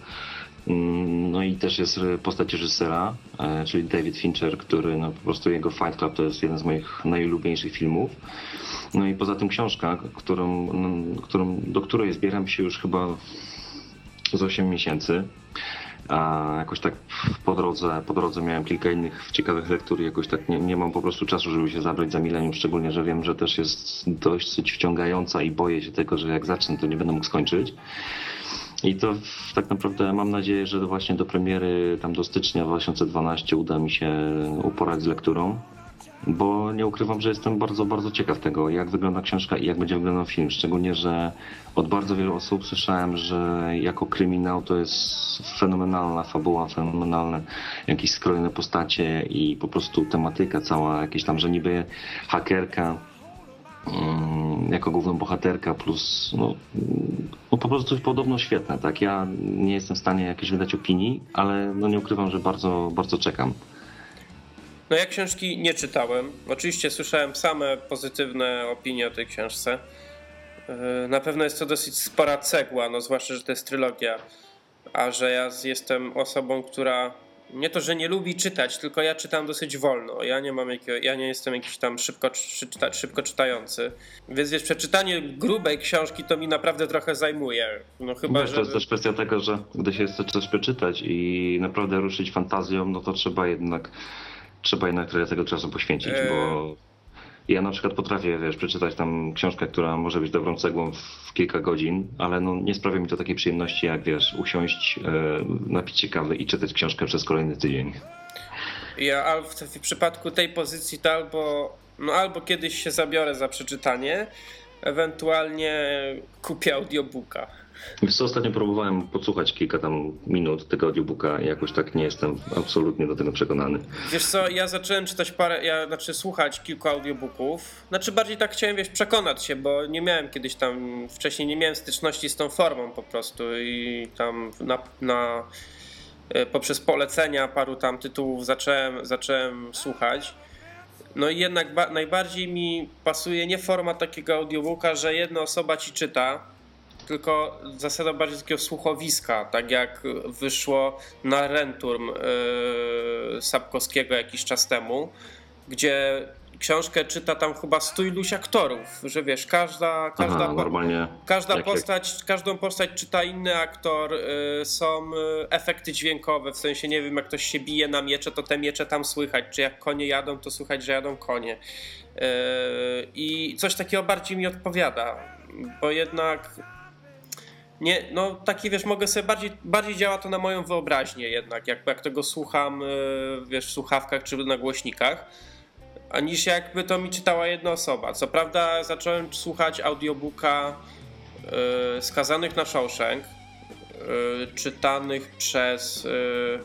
Mm, no i też jest postać reżysera, e, czyli David Fincher, który no, po prostu jego Fight Club to jest jeden z moich najulubieńszych filmów. No i poza tym książka, którą, no, którą, do której zbieram się już chyba z 8 miesięcy. A jakoś tak po drodze, po drodze miałem kilka innych ciekawych lektur i jakoś tak nie, nie mam po prostu czasu, żeby się zabrać za milenium, szczególnie, że wiem, że też jest dość wciągająca i boję się tego, że jak zacznę, to nie będę mógł skończyć. I to tak naprawdę mam nadzieję, że właśnie do premiery tam do stycznia 2012 uda mi się uporać z lekturą bo nie ukrywam, że jestem bardzo, bardzo ciekaw tego, jak wygląda książka i jak będzie wyglądał film. Szczególnie, że od bardzo wielu osób słyszałem, że jako kryminał to jest fenomenalna fabuła, fenomenalne jakieś skrojone postacie i po prostu tematyka cała, jakieś tam, że niby hakerka jako główną bohaterka plus no, no po prostu podobno świetne, tak? Ja nie jestem w stanie jakiejś wydać opinii, ale no nie ukrywam, że bardzo, bardzo czekam. No ja książki nie czytałem. Oczywiście słyszałem same pozytywne opinie o tej książce. E, na pewno jest to dosyć spora cegła, no zwłaszcza, że to jest trylogia. A że ja jestem osobą, która nie to, że nie lubi czytać, tylko ja czytam dosyć wolno. Ja nie mam jakiego, ja nie jestem jakiś tam szybko, czyta, szybko czytający. Więc wiesz, przeczytanie grubej książki to mi naprawdę trochę zajmuje. No chyba, wiesz, że... To jest też kwestia tego, że gdy się chce coś przeczytać i naprawdę ruszyć fantazją, no to trzeba jednak trzeba jednak trochę tego czasu poświęcić, bo e. ja na przykład potrafię, wiesz, przeczytać tam książkę, która może być dobrą cegłą w kilka godzin, ale no nie sprawia mi to takiej przyjemności, jak wiesz, usiąść, e, napić się kawy i czytać książkę przez kolejny tydzień. Ja w, w przypadku tej pozycji to albo, no albo kiedyś się zabiorę za przeczytanie, ewentualnie kupię audiobooka. Wiesz co, ostatnio próbowałem podsłuchać kilka tam minut tego audiobooka i jakoś tak nie jestem absolutnie do tego przekonany. Wiesz co, ja zacząłem czytać parę, ja znaczy słuchać kilku audiobooków. Znaczy bardziej tak chciałem, wiesz, przekonać się, bo nie miałem kiedyś tam, wcześniej nie miałem styczności z tą formą po prostu i tam na, na e, poprzez polecenia paru tam tytułów zacząłem, zacząłem słuchać. No i jednak najbardziej mi pasuje nie forma takiego audiobooka, że jedna osoba ci czyta, tylko zasada bardziej takiego słuchowiska, tak jak wyszło na Renturm yy, Sapkowskiego jakiś czas temu, gdzie książkę czyta tam chyba stu iluś aktorów, że wiesz, każda, każda, Aha, normalnie. każda jak, postać, jak... każdą postać czyta inny aktor, yy, są y, efekty dźwiękowe, w sensie nie wiem, jak ktoś się bije na miecze, to te miecze tam słychać, czy jak konie jadą, to słychać, że jadą konie. Yy, I coś takiego bardziej mi odpowiada, bo jednak nie, no taki wiesz, mogę sobie bardziej, bardziej działa to na moją wyobraźnię jednak, jak, jak tego słucham, e, wiesz, w słuchawkach czy na głośnikach, a niż jakby to mi czytała jedna osoba. Co prawda zacząłem słuchać audiobooka y, Skazanych na Shawshank, y, czytanych przez y,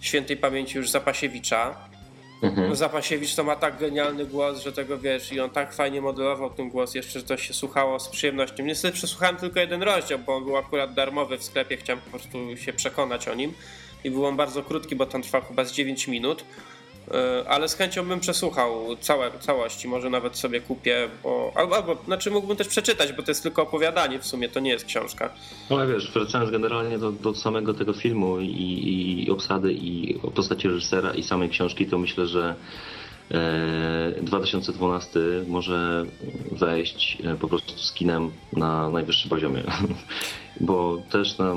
świętej pamięci już Zapasiewicza Mhm. No Zapasiewicz to ma tak genialny głos, że tego wiesz, i on tak fajnie modelował ten głos, jeszcze że to się słuchało z przyjemnością. Niestety przesłuchałem tylko jeden rozdział, bo on był akurat darmowy w sklepie, chciałem po prostu się przekonać o nim. I był on bardzo krótki, bo tam trwał chyba z 9 minut. E, ale z chęcią bym przesłuchał całe, całości, może nawet sobie kupię, bo, albo, albo znaczy mógłbym też przeczytać, bo to jest tylko opowiadanie w sumie, to nie jest książka. No ale wiesz, wracając generalnie do, do samego tego filmu i, i obsady i postaci reżysera i samej książki, to myślę, że 2012 e, może wejść e, po prostu z kinem na najwyższym poziomie. *laughs* Bo też no,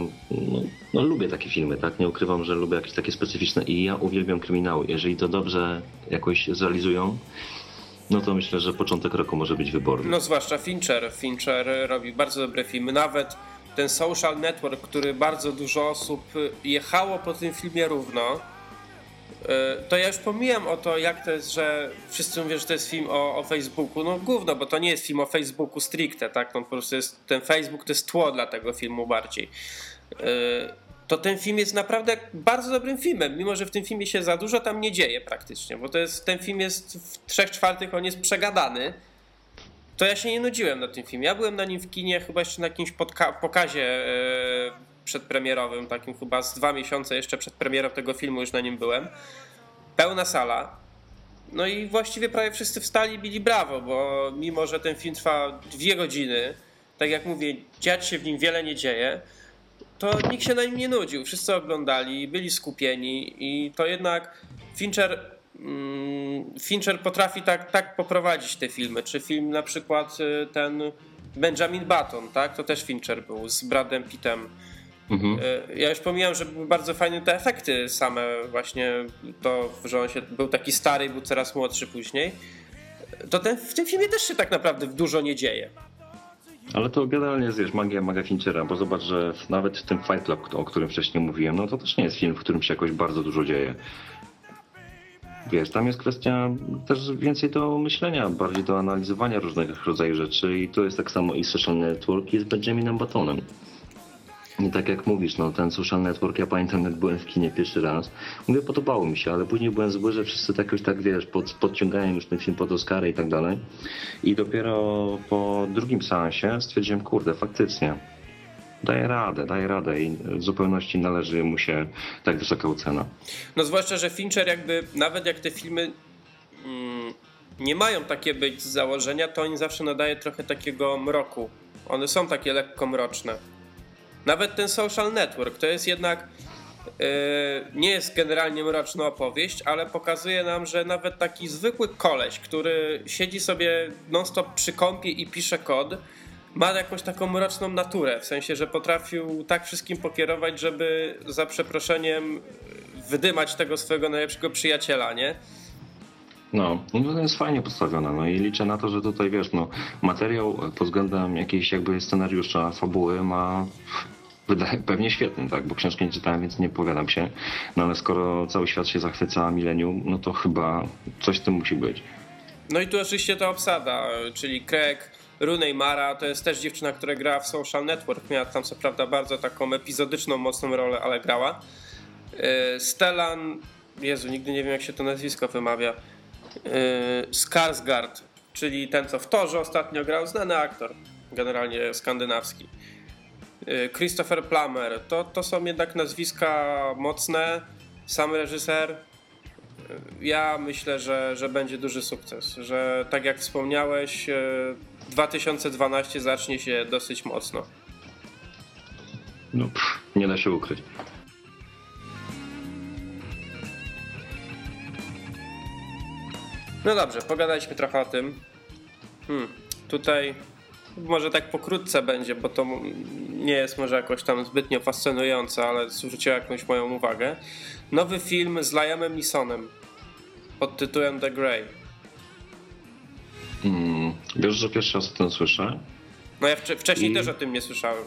no, lubię takie filmy, tak? Nie ukrywam, że lubię jakieś takie specyficzne i ja uwielbiam kryminały. Jeżeli to dobrze jakoś zrealizują, no to myślę, że początek roku może być wyborny. No zwłaszcza Fincher. Fincher robi bardzo dobre filmy. Nawet ten Social Network, który bardzo dużo osób jechało po tym filmie równo, to ja już pomijam o to, jak to jest, że wszyscy mówią, że to jest film o, o Facebooku. No gówno, bo to nie jest film o Facebooku stricte, tak? No, po prostu jest, ten Facebook to jest tło dla tego filmu bardziej. E, to ten film jest naprawdę bardzo dobrym filmem, mimo że w tym filmie się za dużo tam nie dzieje praktycznie, bo to jest, ten film jest w trzech czwartych, on jest przegadany. To ja się nie nudziłem na tym filmie. Ja byłem na nim w kinie chyba jeszcze na jakimś podka- pokazie przedpremierowym, takim chyba z dwa miesiące jeszcze przed premierą tego filmu już na nim byłem. Pełna sala. No i właściwie prawie wszyscy wstali i bili brawo, bo mimo, że ten film trwa dwie godziny, tak jak mówię, dziać się w nim wiele nie dzieje, to nikt się na nim nie nudził. Wszyscy oglądali, byli skupieni i to jednak Fincher mm, Fincher potrafi tak, tak poprowadzić te filmy. Czy film na przykład y, ten Benjamin Button, tak? To też Fincher był z Bradem Pittem. Mhm. Y, ja już pomijam, że były bardzo fajne te efekty same, właśnie to, że on się był taki stary i był coraz młodszy później. To ten, w tym filmie też się tak naprawdę dużo nie dzieje. Ale to generalnie jest wiesz, magia, magia Finchera, bo zobacz, że nawet w tym Fight Club, o którym wcześniej mówiłem, no to też nie jest film, w którym się jakoś bardzo dużo dzieje. Wiesz, tam jest kwestia też więcej do myślenia, bardziej do analizowania różnych rodzajów rzeczy i to jest tak samo i Social Network i z Benjaminem Batonem. I tak jak mówisz, no ten social network, ja pamiętam jak byłem w kinie pierwszy raz, mówię, podobało mi się, ale później byłem zły, że wszyscy tak już tak, wiesz, pod, podciągają już ten film pod Oscary i tak dalej. I dopiero po drugim seansie stwierdziłem, kurde, faktycznie, daje radę, daje radę i w zupełności należy mu się tak wysoka ocena. No zwłaszcza, że Fincher jakby, nawet jak te filmy mm, nie mają takie być z założenia, to on zawsze nadaje trochę takiego mroku. One są takie lekko mroczne. Nawet ten social network to jest jednak yy, nie jest generalnie mroczna opowieść, ale pokazuje nam, że nawet taki zwykły koleś, który siedzi sobie non-stop przy kąpie i pisze kod, ma jakąś taką mroczną naturę, w sensie, że potrafił tak wszystkim pokierować, żeby za przeproszeniem wydymać tego swojego najlepszego przyjaciela, nie? No, no to jest fajnie postawione, no i liczę na to, że tutaj wiesz, no materiał pod względem jakiejś jakby scenariusza, fabuły ma pewnie świetny, tak, bo książki nie czytałem, więc nie powiadam się, no ale skoro cały świat się zachwyca Milenium, no to chyba coś w tym musi być. No i tu oczywiście ta obsada, czyli Craig, Rooney Mara, to jest też dziewczyna, która grała w Social Network, miała tam co prawda bardzo taką epizodyczną, mocną rolę, ale grała. E, Stellan, Jezu, nigdy nie wiem jak się to nazwisko wymawia, e, Skarsgård, czyli ten co w Torze ostatnio grał, znany aktor, generalnie skandynawski. E, Christopher Plummer, to, to są jednak nazwiska mocne, sam reżyser, ja myślę, że, że będzie duży sukces, że tak jak wspomniałeś, 2012 zacznie się dosyć mocno. No, pff, nie da się ukryć. No dobrze, pogadaliśmy trochę o tym. Hmm, tutaj może tak pokrótce będzie, bo to nie jest może jakoś tam zbytnio fascynujące, ale zwróciło jakąś moją uwagę. Nowy film z Liamem Neesonem pod tytułem The Grey. Hmm, wiesz, że pierwszy raz o tym słyszę? No ja wcześniej I... też o tym nie słyszałem.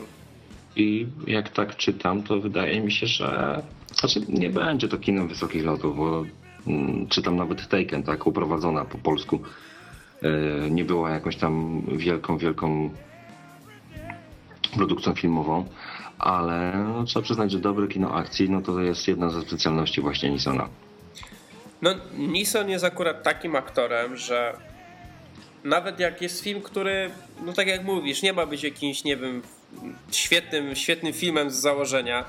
I jak tak czytam, to wydaje mi się, że znaczy nie będzie to kinem wysokich lotów, bo mm, czytam nawet Taken, tak, uprowadzona po polsku. Yy, nie była jakąś tam wielką, wielką produkcją filmową, ale no, trzeba przyznać, że dobre kino akcji, no to jest jedna ze specjalności właśnie Nisona. No, Nison jest akurat takim aktorem, że nawet jak jest film, który, no tak jak mówisz, nie ma być jakimś, nie wiem, świetnym, świetnym filmem z założenia.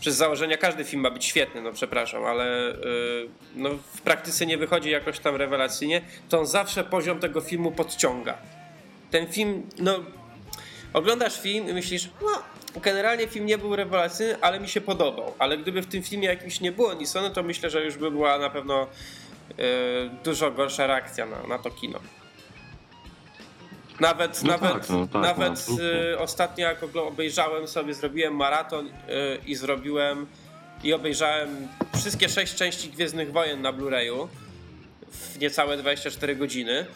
Przez założenia każdy film ma być świetny, no przepraszam, ale yy, no, w praktyce nie wychodzi jakoś tam rewelacyjnie, to on zawsze poziom tego filmu podciąga. Ten film, no oglądasz film i myślisz, no generalnie film nie był rewelacyjny, ale mi się podobał. Ale gdyby w tym filmie jakimś nie było Nisony, to myślę, że już by była na pewno yy, dużo gorsza reakcja na, na to kino. Nawet, no nawet, tak, no tak, nawet no, y, ostatnio jak obejrzałem sobie, zrobiłem maraton y, i zrobiłem i obejrzałem wszystkie sześć części Gwiezdnych Wojen na Blu-rayu w niecałe 24 godziny.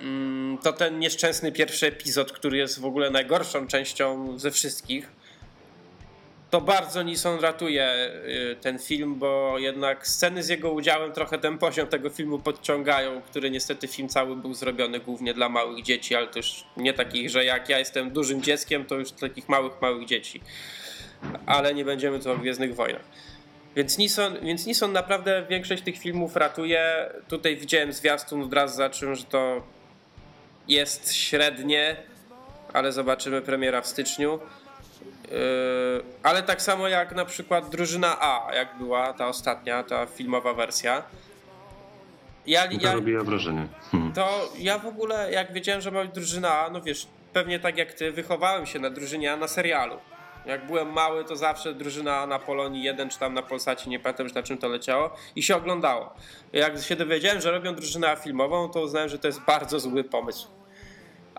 Mm, to ten nieszczęsny pierwszy epizod, który jest w ogóle najgorszą częścią ze wszystkich to bardzo Nison ratuje y, ten film, bo jednak sceny z jego udziałem trochę ten poziom tego filmu podciągają, który niestety film cały był zrobiony głównie dla małych dzieci, ale to już nie takich, że jak ja jestem dużym dzieckiem, to już takich małych, małych dzieci. Ale nie będziemy tu o Gwiezdnych Wojnach. Więc Nison, więc Nison naprawdę większość tych filmów ratuje. Tutaj widziałem zwiastun wraz za czym, że to jest średnie, ale zobaczymy premiera w styczniu ale tak samo jak na przykład drużyna A, jak była ta ostatnia, ta filmowa wersja. Ja, to ja, robiła wrażenie. Hmm. To ja w ogóle, jak wiedziałem, że ma być drużyna A, no wiesz, pewnie tak jak ty, wychowałem się na drużynie A na serialu. Jak byłem mały, to zawsze drużyna na Polonii 1 czy tam na Polsacie, nie pamiętam już na czym to leciało i się oglądało. Jak się dowiedziałem, że robią drużynę filmową, to uznałem, że to jest bardzo zły pomysł.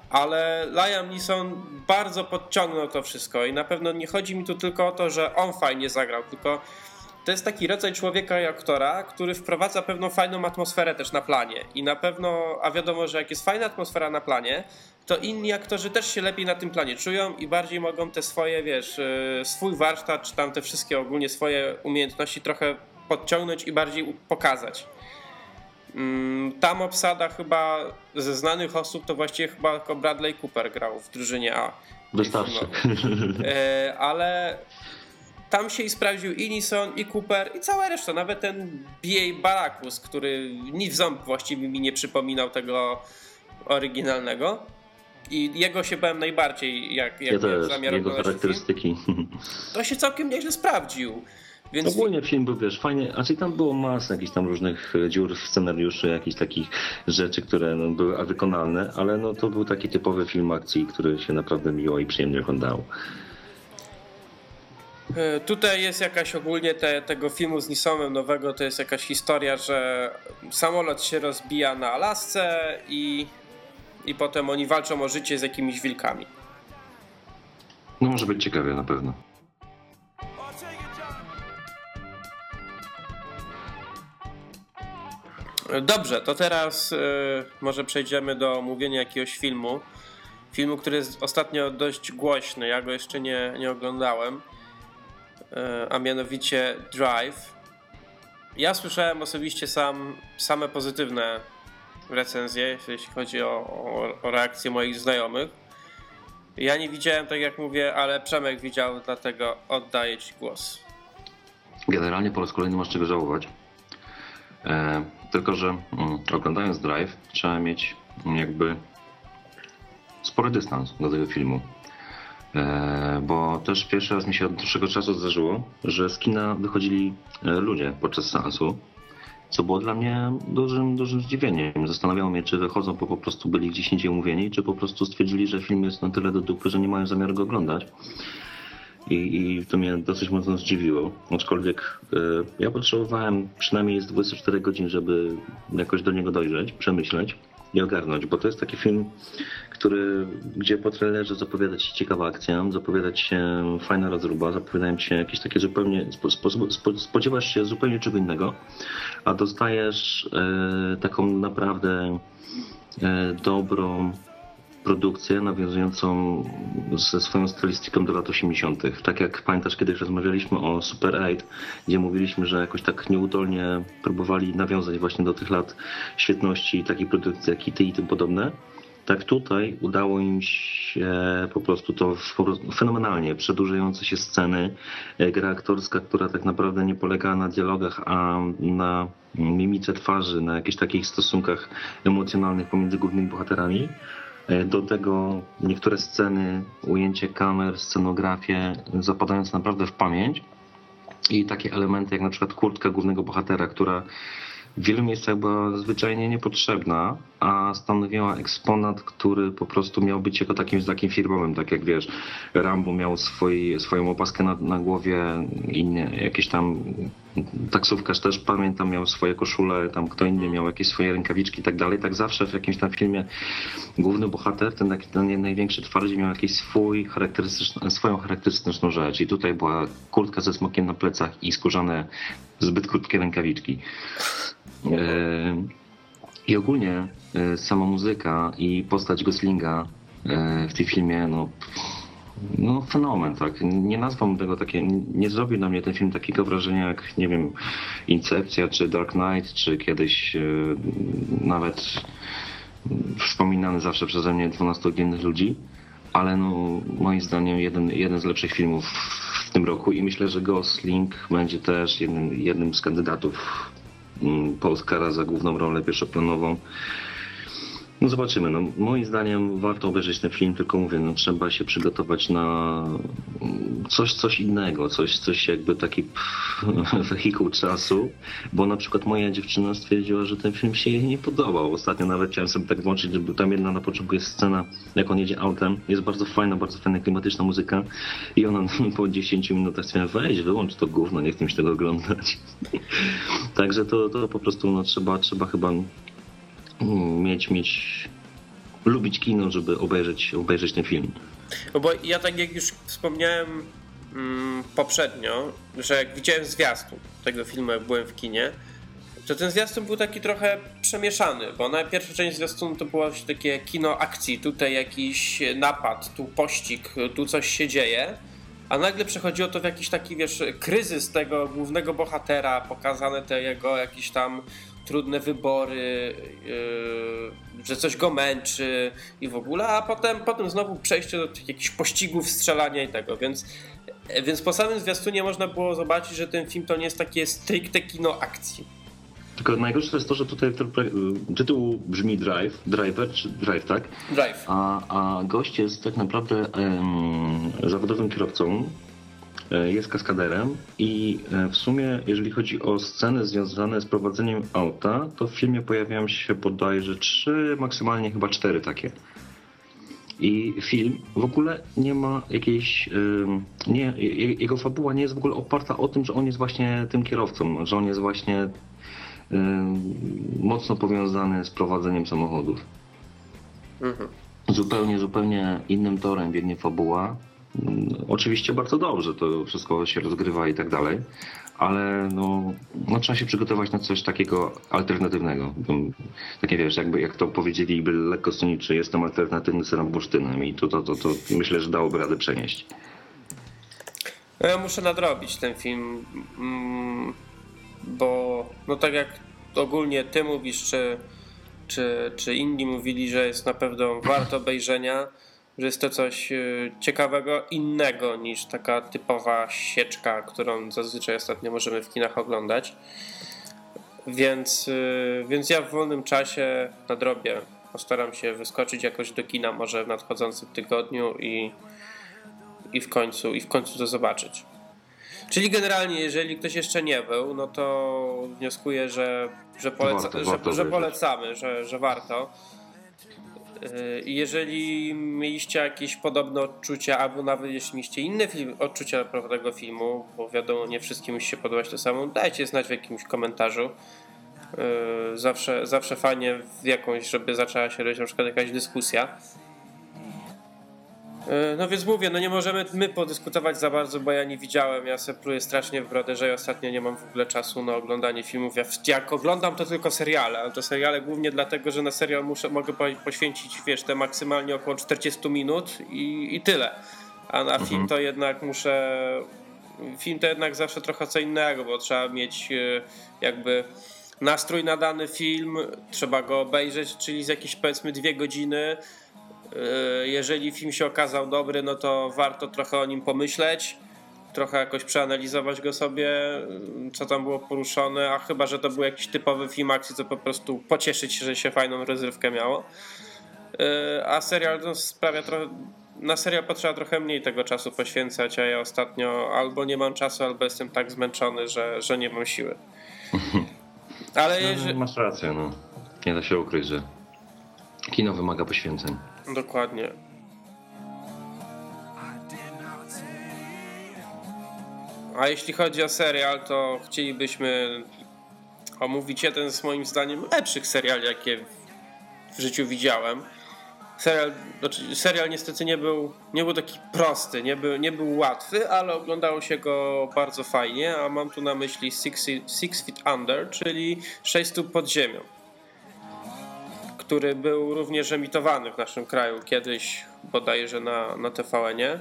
Ale Liam Neeson bardzo podciągnął to wszystko i na pewno nie chodzi mi tu tylko o to, że on fajnie zagrał, tylko to jest taki rodzaj człowieka i aktora, który wprowadza pewną fajną atmosferę też na planie. I na pewno, a wiadomo, że jak jest fajna atmosfera na planie, to inni aktorzy też się lepiej na tym planie czują i bardziej mogą te swoje, wiesz, y, swój warsztat, czy tam te wszystkie ogólnie swoje umiejętności trochę podciągnąć i bardziej pokazać. Mm, tam obsada chyba ze znanych osób to właściwie chyba tylko Bradley Cooper grał w drużynie A. Wystarczy. E, ale tam się i sprawdził i Nison, i Cooper, i cała reszta. Nawet ten B.A. Barakus, który ni w ząb właściwie mi nie przypominał tego oryginalnego. I jego się bałem najbardziej, jak, jak ja też, zamiar jego charakterystyki. Film. To się całkiem nieźle sprawdził. Więc... Ogólnie film był, wiesz, fajnie, a czy tam było masa jakichś tam różnych e, dziur w scenariuszu, jakichś takich rzeczy, które no, były wykonalne, ale no to był taki typowy film akcji, który się naprawdę miło i przyjemnie oglądał. E, tutaj jest jakaś ogólnie te, tego filmu z Nisomem nowego, to jest jakaś historia, że samolot się rozbija na Alasce i, i potem oni walczą o życie z jakimiś wilkami. No może być ciekawie na pewno. Dobrze, to teraz y, może przejdziemy do mówienia jakiegoś filmu. Filmu, który jest ostatnio dość głośny, ja go jeszcze nie, nie oglądałem, y, a mianowicie Drive. Ja słyszałem osobiście sam, same pozytywne recenzje, jeśli chodzi o, o, o reakcje moich znajomych. Ja nie widziałem, tak jak mówię, ale Przemek widział, dlatego oddaję Ci głos. Generalnie po raz kolejny masz czego żałować. E, tylko, że mm, oglądając Drive trzeba mieć jakby spory dystans do tego filmu. E, bo też pierwszy raz mi się od dłuższego czasu zdarzyło, że z kina wychodzili e, ludzie podczas seansu, co było dla mnie dużym, dużym zdziwieniem. Zastanawiało mnie, czy wychodzą, bo po prostu byli gdzieś indziej umówieni, czy po prostu stwierdzili, że film jest na tyle do dupy, że nie mają zamiaru go oglądać. I, I, to mnie dosyć mocno zdziwiło. Aczkolwiek y, ja potrzebowałem przynajmniej z 24 godzin, żeby jakoś do niego dojrzeć, przemyśleć i ogarnąć, bo to jest taki film, który, gdzie po trailerze zapowiada się ciekawa akcja, zapowiada się fajna rozruba, zapowiadają się jakieś takie zupełnie, spo, spo, spodziewasz się zupełnie czego innego, a dostajesz e, taką naprawdę e, dobrą, produkcję nawiązującą ze swoją stylistyką do lat 80. Tak jak pamiętasz, kiedyś rozmawialiśmy o Super 8, gdzie mówiliśmy, że jakoś tak nieudolnie próbowali nawiązać właśnie do tych lat świetności takiej produkcji jak IT i tym podobne. Tak tutaj udało im się po prostu to fenomenalnie, przedłużające się sceny, e, gra aktorska, która tak naprawdę nie polega na dialogach, a na mimice twarzy, na jakichś takich stosunkach emocjonalnych pomiędzy głównymi bohaterami. E, do tego niektóre sceny, ujęcie kamer, scenografię zapadając naprawdę w pamięć. I takie elementy jak na przykład kurtka głównego bohatera, która w wielu miejscach była zwyczajnie niepotrzebna, a stanowiła eksponat, który po prostu miał być jako takim znakiem firmowym, tak jak wiesz, Rambo miał swój, swoją opaskę na, na głowie, inne, jakieś tam taksówkarz też pamiętam miał swoje koszule, tam kto inny miał jakieś swoje rękawiczki i tak dalej. Tak zawsze w jakimś tam filmie główny bohater, ten, ten największy twardziej miał jakiś swój charakterystyczny, swoją charakterystyczną rzecz. I tutaj była kurtka ze smokiem na plecach i skórzane zbyt krótkie rękawiczki. E, I ogólnie e, sama muzyka i postać Goslinga e, w tym filmie, no no fenomen, tak. Nie nazwałbym tego takie, nie zrobił na mnie ten film takiego wrażenia jak, nie wiem, Incepcja, czy Dark Knight, czy kiedyś yy, nawet wspominany zawsze przeze mnie 12 Giennych Ludzi, ale no moim zdaniem jeden, jeden z lepszych filmów w tym roku i myślę, że Gosling będzie też jednym, jednym z kandydatów mm, po Oscara za główną rolę pierwszoplanową. No zobaczymy. No, moim zdaniem warto obejrzeć ten film, tylko mówię, no, trzeba się przygotować na coś, coś innego, coś, coś jakby taki *laughs* wehikuł czasu, bo na przykład moja dziewczyna stwierdziła, że ten film się jej nie podobał. Ostatnio nawet chciałem sobie tak włączyć, żeby tam jedna na początku jest scena, jak on jedzie autem, jest bardzo fajna, bardzo fajna, klimatyczna muzyka i ona *laughs* po 10 minutach stwierdziła, weź, wyłącz to gówno, nie chcę mi się tego oglądać. *laughs* Także to, to po prostu no, trzeba, trzeba chyba mm, mieć, mieć lubić kino, żeby obejrzeć, obejrzeć ten film. No bo ja tak jak już wspomniałem mm, poprzednio, że jak widziałem zwiastun tego filmu, jak byłem w kinie, to ten zwiastun był taki trochę przemieszany, bo na pierwszą część zwiastunu to było takie kino akcji, tutaj jakiś napad, tu pościg, tu coś się dzieje, a nagle przechodziło to w jakiś taki, wiesz, kryzys tego głównego bohatera, pokazane te jego jakieś tam trudne wybory, yy, że coś go męczy i w ogóle, a potem, potem znowu przejście do jakichś pościgów, strzelania i tego, więc, więc po samym zwiastunie można było zobaczyć, że ten film to nie jest takie stricte kino akcji. Tylko najgorsze jest to, że tutaj tytuł brzmi Drive, Driver, czy Drive, tak? Drive. A, a gość jest tak naprawdę um, zawodowym kierowcą, jest kaskaderem i e, w sumie, jeżeli chodzi o sceny związane z prowadzeniem auta, to w filmie pojawiają się bodajże trzy, maksymalnie chyba cztery takie. I film w ogóle nie ma jakiejś. Nie, jego fabuła nie jest w ogóle oparta o tym, że on jest właśnie tym kierowcą, że on jest właśnie mocno powiązany z prowadzeniem samochodów. Mhm. Zupełnie, zupełnie innym torem biegnie fabuła. Mm, oczywiście bardzo dobrze, to wszystko się rozgrywa i tak dalej, ale no, no trzeba się przygotować na coś takiego alternatywnego. Takie wiesz, jakby jak to powiedzieliby lekko soniczy, jestem alternatywny serem bursztynem i to, to, to, to myślę, że dałoby radę przenieść. No ja muszę nadrobić ten film, mm, bo no tak jak ogólnie ty mówisz, czy, czy, czy inni mówili, że jest na pewno warto obejrzenia, że jest to coś y, ciekawego, innego niż taka typowa sieczka, którą zazwyczaj ostatnio możemy w kinach oglądać. Więc, y, więc ja w wolnym czasie nadrobię. Postaram się wyskoczyć jakoś do kina może w nadchodzącym tygodniu i, i, w, końcu, i w końcu to zobaczyć. Czyli generalnie, jeżeli ktoś jeszcze nie był, no to wnioskuję, że, że, poleca, warto, że, warto że polecamy, że, że warto. I jeżeli mieliście jakieś podobne odczucia, albo nawet jeśli mieliście inne film, odczucia pro tego filmu, bo wiadomo, nie wszystkim musi się podobać to samo, dajcie znać w jakimś komentarzu. Yy, zawsze, zawsze fajnie w jakąś, żeby zaczęła się robić na przykład jakaś dyskusja. E, no więc mówię, no nie możemy my podyskutować za bardzo, bo ja nie widziałem. Ja se pluję strasznie w brodę, że ja ostatnio nie mam w ogóle czasu na oglądanie filmów. Ja jak oglądam to tylko seriale, ale to seriale głównie dlatego, że na serial muszę, mogę poświęcić, wiesz, te maksymalnie około 40 minut i, i tyle. A na mhm. film to jednak muszę... Film to jednak zawsze trochę co innego, bo trzeba mieć e, jakby nastrój na dany film, trzeba go obejrzeć, czyli z jakieś powiedzmy dwie godziny jeżeli film się okazał dobry, no to warto trochę o nim pomyśleć, trochę jakoś przeanalizować go sobie, co tam było poruszone, a chyba, że to był jakiś typowy film akcji, to po prostu pocieszyć się, że się fajną rozrywkę miało. E, a serial no, sprawia trochę. Na serial potrzeba trochę mniej tego czasu poświęcać, a ja ostatnio albo nie mam czasu, albo jestem tak zmęczony, że, że nie mam siły. *laughs* Ale no, jeżeli... Masz rację, no. Nie da się ukryć, że kino wymaga poświęceń. Dokładnie. A jeśli chodzi o serial, to chcielibyśmy omówić jeden z moim zdaniem lepszych seriali, jakie w życiu widziałem. Serial, znaczy serial niestety nie był, nie był taki prosty, nie był, nie był łatwy, ale oglądało się go bardzo fajnie, a mam tu na myśli Six, Six Feet Under, czyli 6 stóp pod ziemią który był również emitowany w naszym kraju kiedyś, bodajże na, na TVN-ie.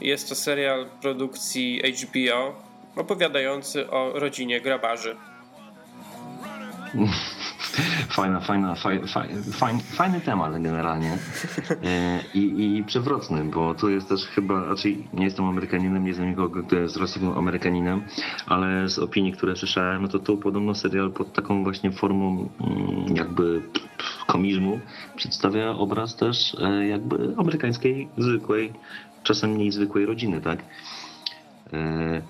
Jest to serial produkcji HBO opowiadający o rodzinie grabarzy. *laughs* Fajna, fajna, fajna, fajny, fajny temat generalnie e, I, i przewrotny, bo tu jest też chyba, raczej nie jestem Amerykaninem, nie jestem nikogo, kto jest rosyjskim Amerykaninem, ale z opinii, które słyszałem, no to tu podobno serial pod taką właśnie formą mm, jakby komizmu przedstawia obraz też e, jakby amerykańskiej, zwykłej, czasem mniej zwykłej rodziny, tak? E,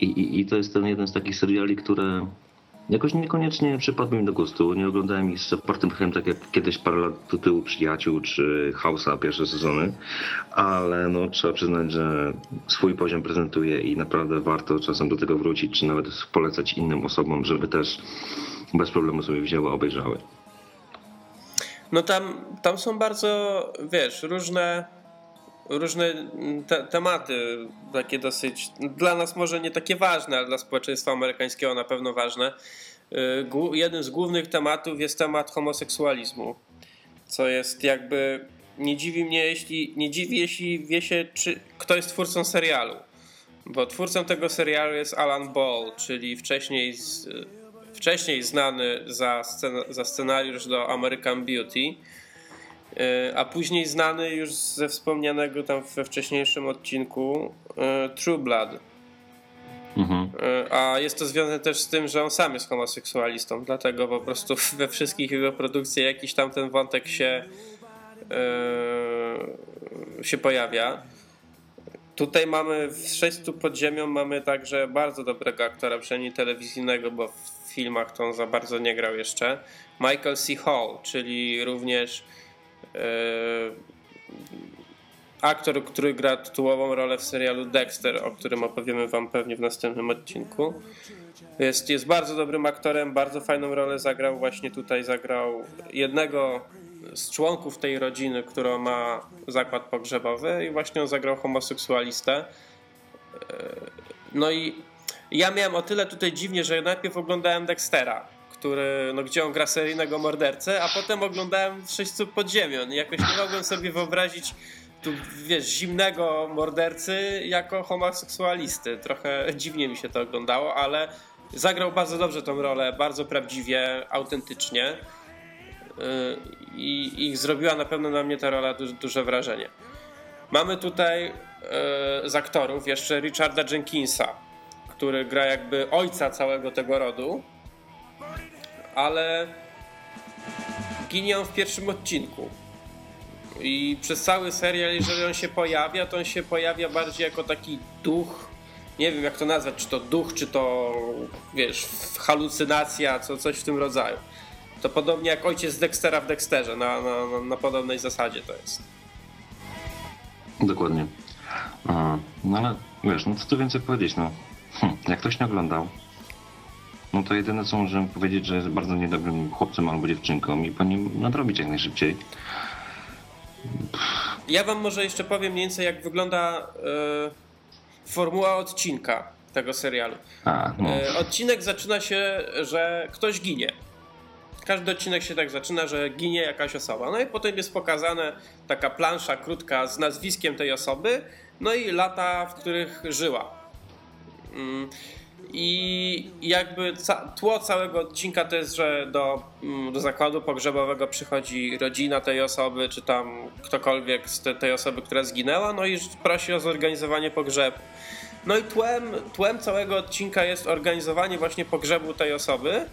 I, i, I to jest ten jeden z takich seriali, które Jakoś niekoniecznie przypadł mi do gustu. Nie oglądałem ich z otwartym chem, tak jak kiedyś parę lat do tyłu Przyjaciół czy House'a pierwsze sezony, ale no trzeba przyznać, że swój poziom prezentuje i naprawdę warto czasem do tego wrócić, czy nawet polecać innym osobom, żeby też bez problemu sobie wzięły, obejrzały. No tam, tam są bardzo, wiesz, różne różne te tematy, takie dosyć, dla nas może nie takie ważne, ale dla społeczeństwa amerykańskiego na pewno ważne. Y, jeden z głównych tematów jest temat homoseksualizmu, co jest jakby, nie dziwi mnie, jeśli, nie dziwi, jeśli wie się, czy, kto jest twórcą serialu. Bo twórcą tego serialu jest Alan Ball, czyli wcześniej, z, wcześniej znany za, scen za scenariusz do American Beauty a później znany już ze wspomnianego tam we wcześniejszym odcinku e, True Blood. Mhm. E, a jest to związane też z tym, że on sam jest homoseksualistą, dlatego po prostu *laughs* we wszystkich jego produkcjach jakiś tam ten wątek się, się pojawia. Tutaj mamy w Sześciu pod ziemią mamy także bardzo dobrego aktora, przynajmniej telewizyjnego, bo w filmach to on za bardzo nie grał jeszcze. Michael C. Hall, czyli również E, aktor, który gra tytułową rolę w serialu Dexter, o którym opowiemy wam pewnie w następnym odcinku. Jest, jest bardzo dobrym aktorem, bardzo fajną rolę zagrał. Właśnie tutaj zagrał jednego z członków tej rodziny, która ma zakład pogrzebowy i właśnie on zagrał homoseksualistę. E, no i ja miałem o tyle tutaj dziwnie, że najpierw oglądałem Dextera który, no, gdzie on gra seryjnego mordercę, a potem oglądałem Sześciu pod ziemią. I jakoś nie mogłem sobie wyobrazić tu, wiesz, zimnego mordercy jako homoseksualisty. Trochę dziwnie mi się to oglądało, ale zagrał bardzo dobrze tą rolę, bardzo prawdziwie, autentycznie. Y, I, i zrobiła na pewno na mnie ta rola duże, duże wrażenie. Mamy tutaj y, z aktorów jeszcze Richarda Jenkinsa, który gra jakby ojca całego tego rodu ale ginie on w pierwszym odcinku. I przez cały serial, jeżeli on się pojawia, to on się pojawia bardziej jako taki duch. Nie wiem jak to nazwać, czy to duch, czy to wiesz, halucynacja, co, coś w tym rodzaju. To podobnie jak ojciec Dextera w Dexterze, na, na, na podobnej zasadzie to jest. Dokładnie. no ale wiesz, no co tu więcej powiedzieć, no. Hm, jak ktoś nie oglądał, no to jedyne co możemy powiedzieć, że jest bardzo niedobrym chłopcem albo dziewczynką i po nim nadrobić jak najszybciej. Ja wam może jeszcze powiem mniej więcej jak wygląda y, formuła odcinka tego serialu. A, no. y, odcinek zaczyna się, że ktoś ginie. Każdy odcinek się tak zaczyna, że ginie jakaś osoba. No i potem jest pokazana taka plansza krótka z nazwiskiem tej osoby, no i lata, w których żyła. Mm, i jakby tło całego odcinka to jest, że do, mm, do zakładu pogrzebowego przychodzi rodzina tej osoby, czy tam ktokolwiek z te, tej osoby, która zginęła, no i prosi o zorganizowanie pogrzebu. No i tłem, tłem całego odcinka jest organizowanie właśnie pogrzebu tej osoby,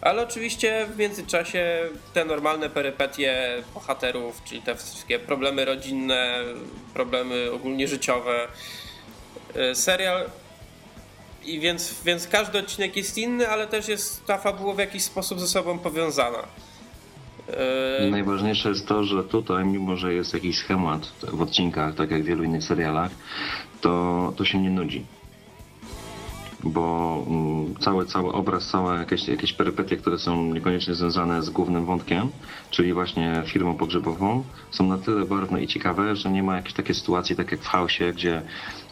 ale oczywiście w międzyczasie te normalne perypetie bohaterów, czyli te wszystkie problemy rodzinne, problemy ogólnie życiowe. Y, serial i więc, więc każdy odcinek jest inny, ale też jest ta fabuła w jakiś sposób ze sobą powiązana. Yy... Najważniejsze jest to, że tutaj, mimo że jest jakiś schemat w odcinkach, tak jak w wielu innych serialach, to, to się nie nudzi bo mm, cały, cały obraz, całe jakieś, jakieś perypetie, które są niekoniecznie związane z głównym wątkiem, czyli właśnie firmą pogrzebową, są na tyle barwne i ciekawe, że nie ma jakiejś takiej sytuacji, tak jak w chaosie, gdzie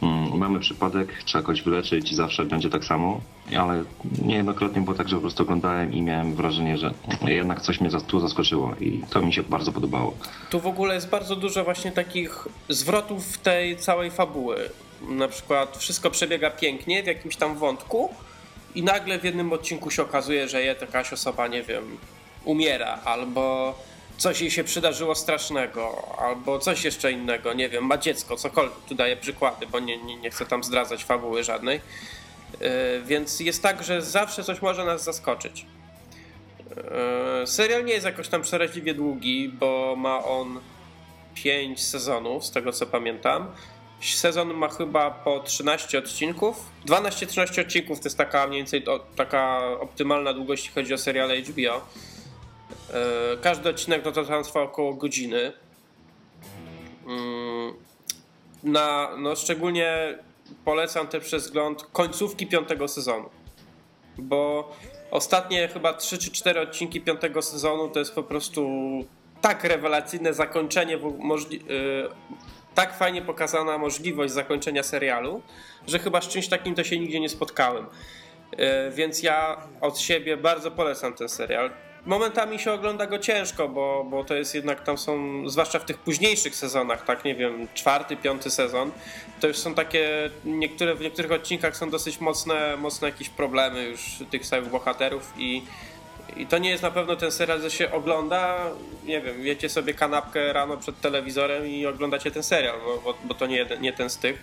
mm, mamy przypadek, trzeba kogoś wyleczyć i zawsze będzie tak samo, ale niejednokrotnie było tak, że po prostu oglądałem i miałem wrażenie, że jednak coś mnie tu zaskoczyło i to mi się bardzo podobało. Tu w ogóle jest bardzo dużo właśnie takich zwrotów tej całej fabuły na przykład wszystko przebiega pięknie w jakimś tam wątku i nagle w jednym odcinku się okazuje, że jakaś osoba, nie wiem, umiera, albo coś jej się przydarzyło strasznego, albo coś jeszcze innego, nie wiem, ma dziecko, cokolwiek, tu daję przykłady, bo nie, nie, nie chcę tam zdradzać fabuły żadnej. Yy, więc jest tak, że zawsze coś może nas zaskoczyć. Yy, serial nie jest jakoś tam przeraźliwie długi, bo ma on 5 sezonów, z tego co pamiętam. Sezon ma chyba po 13 odcinków. 12-13 odcinków to jest taka mniej więcej taka optymalna długość, jeśli chodzi o seriale HBO. E, każdy odcinek to, to trwa około godziny. Mm, na, no szczególnie polecam też przez wzgląd końcówki piątego sezonu. Bo ostatnie chyba 3 czy 4 odcinki piątego sezonu to jest po prostu tak rewelacyjne zakończenie, możli- yy, tak fajnie pokazana możliwość zakończenia serialu, że chyba z czymś takim to się nigdzie nie spotkałem. Yy, więc ja od siebie bardzo polecam ten serial momentami się ogląda go ciężko, bo, bo to jest jednak tam są, zwłaszcza w tych późniejszych sezonach, tak nie wiem, czwarty, piąty sezon, to już są takie, niektóre, w niektórych odcinkach są dosyć mocne, mocne jakieś problemy już tych samych bohaterów i, i to nie jest na pewno ten serial, że się ogląda, nie wiem, wiecie sobie kanapkę rano przed telewizorem i oglądacie ten serial, bo, bo to nie, nie ten z tych.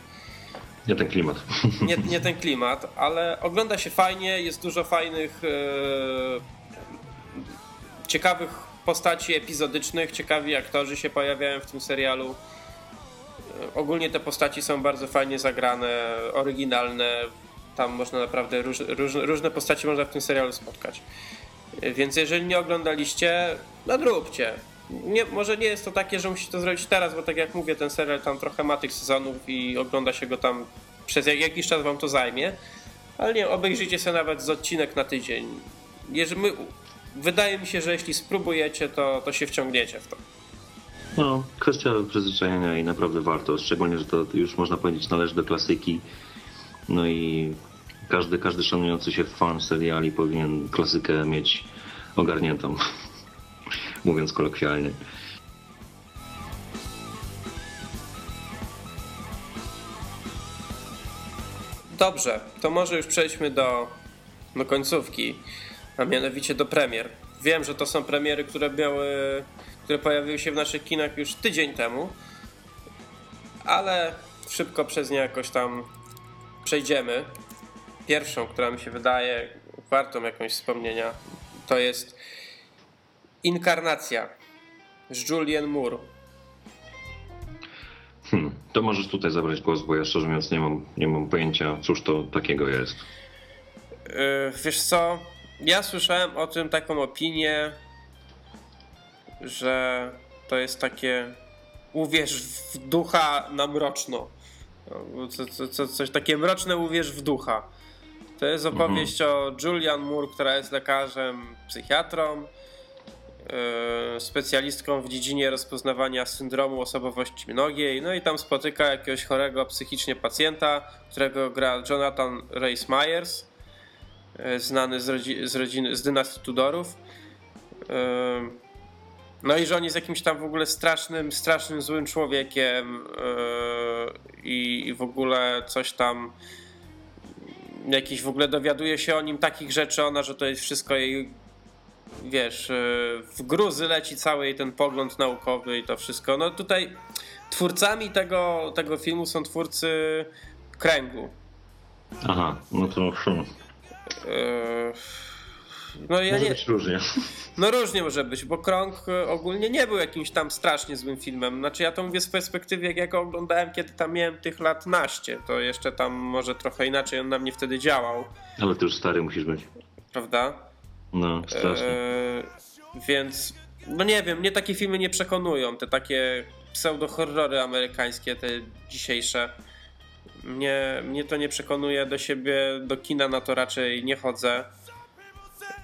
Nie ten klimat. *laughs* Nie, nie ten klimat, ale ogląda się fajnie, jest dużo fajnych. Yy ciekawych postaci epizodycznych, ciekawi aktorzy się pojawiają w tym serialu. Ogólnie te postaci są bardzo fajnie zagrane, oryginalne. Tam można naprawdę róż, róż, różne postaci można w tym serialu spotkać. Więc jeżeli nie oglądaliście, nadróbcie. Nie, może nie jest to takie, że musicie to zrobić teraz, bo tak jak mówię, ten serial tam trochę ma tych sezonów i ogląda się go tam przez jakiś czas wam to zajmie. Ale nie, obejrzyjcie sobie nawet z odcinek na tydzień. Jeżeli my, wydaje mi się, że jeśli spróbujecie, to, to się wciągniecie w to. No, kwestia przyzwyczajenia i naprawdę warto, szczególnie, że to już można powiedzieć należy do klasyki. No i każdy, każdy szanujący się fan seriali powinien klasykę mieć ogarniętą, *laughs* mówiąc kolokwialnie. Dobrze, to może już przejdźmy do, do końcówki a mianowicie do premier. Wiem, że to są premiery, które miały, które pojawiły się w naszych kinach już tydzień temu, ale szybko przez nie jakoś tam przejdziemy. Pierwszą, która mi się wydaje wartą jakąś wspomnienia, to jest Inkarnacja z Julian Moore. Hmm, to możesz tutaj zabrać głos, bo ja szczerze mówiąc nie mam, nie mam pojęcia, cóż to takiego jest. Yy, wiesz co, ja słyszałem o tym taką opinię, że to jest takie uwierz w ducha na mroczno. Co, co, co, coś takie mroczne uwierz w ducha. To jest mhm. opowieść mhm. o Julian Moore, która jest lekarzem, psychiatrą, yy, specjalistką w dziedzinie rozpoznawania syndromu osobowości mnogiej. No i tam spotyka jakiegoś chorego psychicznie pacjenta, którego gra Jonathan Rhys Myers E, znany z, rodzi z rodziny, z dynastii Tudorów. E, no i że on jest jakimś tam w ogóle strasznym, strasznym złym człowiekiem i w ogóle coś tam jakiś w ogóle dowiaduje się o nim takich rzeczy ona, że to jest wszystko jej wiesz, w gruzy leci cały jej ten pogląd naukowy i to wszystko. No tutaj twórcami tego, tego filmu są twórcy Kręgu. Aha, no to Eee, no ja może nie... być różnie. No różnie może być, bo Krąg e, ogólnie nie był jakimś tam strasznie złym filmem. Znaczy ja to mówię z perspektywy, jak ja go oglądałem, kiedy tam miałem tych lat naście. To jeszcze tam może trochę inaczej on na mnie wtedy działał. Ale ty już stary musisz być. Prawda? No, strasznie. Eee, więc, no nie wiem, mnie takie filmy nie przekonują. Te takie pseudo-horrory amerykańskie, te dzisiejsze mnie, mnie to nie przekonuje do siebie, do kina na to raczej nie chodzę.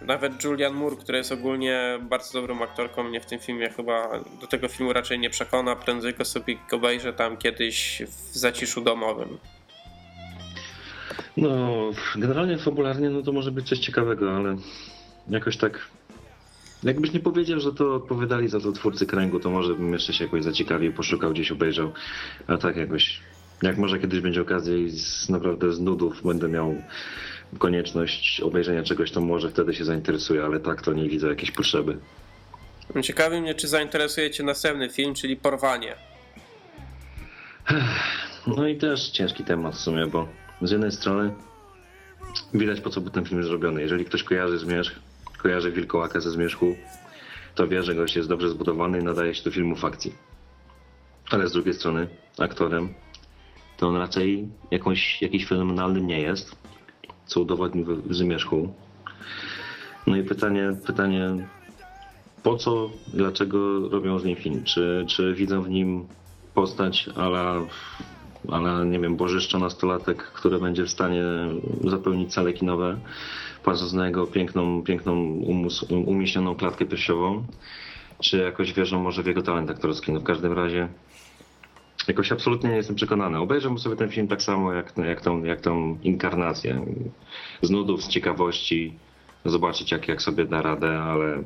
Nawet Julian Moore, która jest ogólnie bardzo dobrą aktorką, mnie w tym filmie chyba do tego filmu raczej nie przekona. Prędzej go sobie obejrzę tam kiedyś w zaciszu domowym. No, generalnie fabularnie no to może być coś ciekawego, ale jakoś tak Jakbyś nie powiedział, że to odpowiadali za to twórcy kręgu, to może bym jeszcze się jakoś zaciekawił, poszukał, gdzieś obejrzał. A tak jakoś jak może kiedyś będzie okazja i z, naprawdę z nudów będę miał konieczność obejrzenia czegoś, to może wtedy się zainteresuje, ale tak to nie widzę jakiejś potrzeby. Ciekawi mnie, czy zainteresuje Cię następny film, czyli Porwanie. No i też ciężki temat w sumie, bo z jednej strony widać po co był ten film zrobiony. Jeżeli ktoś kojarzy Zmierzch, kojarzy Wilkołaka ze Zmierzchu, to wie, że gość jest dobrze zbudowany i nadaje się do filmu fakcji. Ale z drugiej strony aktorem to on raczej jakąś, jakiś fenomenalnym nie jest, co udowodnił w, Zmierzchu. No i pytanie, pytanie po co, dlaczego robią z nim film? Czy, czy widzą w nim postać ale, ale nie wiem, bożyszcza nastolatek, który będzie w stanie zapełnić cele kinowe, patrząc na jego piękną, piękną umus, umieśnioną klatkę piersiową, czy jakoś wierzą może w jego talent aktorski. No w każdym razie jakoś absolutnie nie jestem przekonany. Obejrzę sobie ten film tak samo jak, jak, tą, jak tą inkarnację. Z nudów, z ciekawości, zobaczyć jak, jak sobie da radę, ale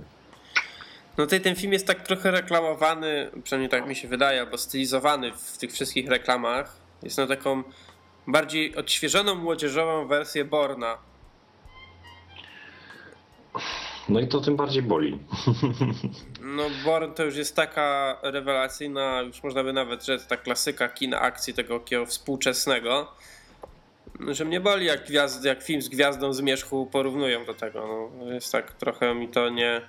no tutaj ten film jest tak trochę reklamowany, przynajmniej tak mi się wydaje, albo stylizowany w tych wszystkich reklamach. Jest na taką bardziej odświeżoną, młodzieżową wersję Borna. No i to tym bardziej boli. *laughs* No Born to już jest taka rewelacyjna, już można by nawet rzec, ta klasyka kina akcji tego takiego współczesnego, że mnie boli jak, gwiazd, jak film z Gwiazdą Zmierzchu porównują do tego. No, jest tak trochę mi to nie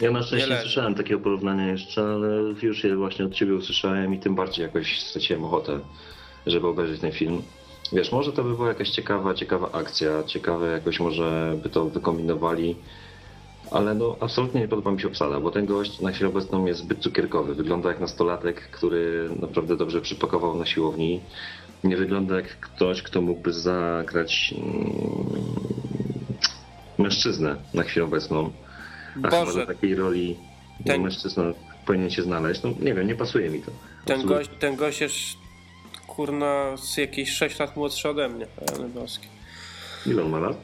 ja na szczęście nie słyszałem takiego porównania jeszcze, ale już je właśnie od ciebie usłyszałem i tym bardziej jakoś straciłem ochotę, żeby obejrzeć ten film. Wiesz, może to by była jakaś ciekawa, ciekawa akcja, ciekawe jakoś może by to wykombinowali, ale no absolutnie nie podoba mi się obsada, bo ten gość na chwilę obecną jest zbyt cukierkowy. Wygląda jak nastolatek, który naprawdę dobrze przypakował na siłowni. Nie wygląda jak ktoś, kto mógłby zagrać mm, mężczyznę na chwilę obecną. A Boże. chyba do takiej roli ten... mężczyzna powinien się znaleźć. No nie wiem, nie pasuje mi to. Ten gość, ten gość jest kurna z jakieś 6 lat młodszy ode mnie, Rany boskie. Ile on ma lat?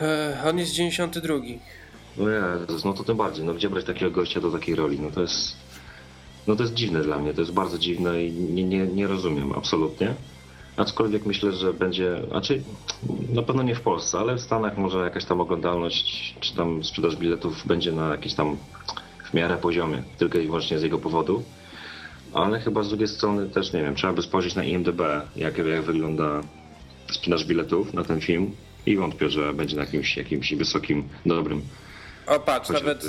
E, on jest 92. No Jezus, no to tym bardziej. No gdzie brać takiego gościa do takiej roli? No to jest... No to jest dziwne dla mnie, to jest bardzo dziwne i nie, nie, nie rozumiem absolutnie. Aczkolwiek myślę, że będzie, znaczy na pewno nie w Polsce, ale w Stanach może jakaś tam oglądalność, czy tam sprzedaż biletów będzie na jakiś tam w miarę poziomie, tylko i wyłącznie z jego powodu. Ale chyba z drugiej strony też nie wiem, trzeba by spojrzeć na IMDB, jak, jak wygląda sprzedaż biletów na ten film i wątpię, że będzie na jakimś, jakimś wysokim, dobrym. O patrz, nawet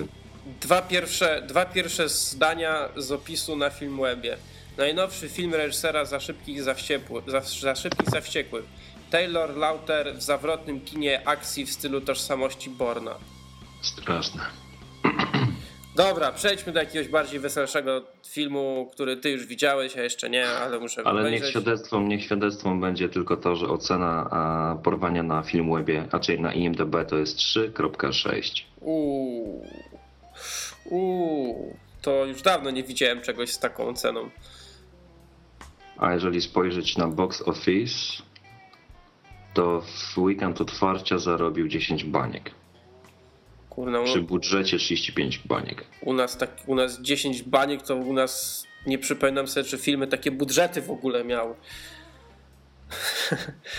dwa pierwsze, dwa pierwsze zdania z opisu na Filmwebie. Najnowszy film reżysera za szybkich za, wściekły, za, za szybkich za wściekłych. Taylor Lauter w zawrotnym kinie akcji w stylu tożsamości Borna. Straszne. *clears throat* Dobra, przejdźmy do jakiegoś bardziej weselszego filmu, który ty już widziałeś, a jeszcze nie, ale muszę Ale obejrzeć. niech świadectwem, niech świadectwem będzie tylko to, że ocena a, porwania na Filmwebie, raczej na IMDb to jest 3.6. Uuu. Uuu. To już dawno nie widziałem czegoś z taką ceną. A jeżeli spojrzeć na box office, to w weekend otwarcia zarobił 10 baniek. Kurna, Przy budżecie 35 baniek. U nas, tak, u nas 10 baniek to u nas nie przypominam sobie, czy filmy takie budżety w ogóle miały.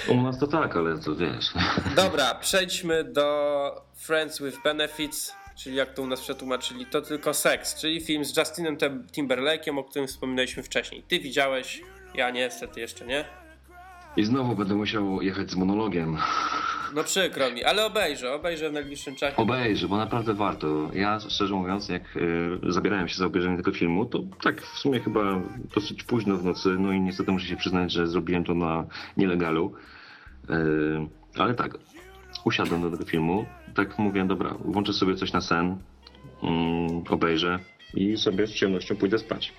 U nas to tak, ale to wiesz. *laughs* Dobra, przejdźmy do Friends with Benefits czyli jak to u nas przetłumaczyli, to tylko seks, czyli film z Justinem Timberlake'iem, o którym wspominaliśmy wcześniej. Ty widziałeś, ja niestety jeszcze nie. I znowu będę musiał jechać z monologiem. No przykro mi, ale obejrzę, obejrzę w najbliższym czasie. Obejrzę, bo naprawdę warto. Ja szczerze mówiąc, jak y, zabierałem się za obejrzenie tego filmu, to tak w sumie chyba dosyć późno w nocy, no i niestety muszę się przyznać, że zrobiłem to na nielegalu. Y, ale tak, usiadłem do tego filmu, tak mówię, dobra, włączę sobie coś na sen, um, obejrzę i sobie z ciemnością pójdę spać.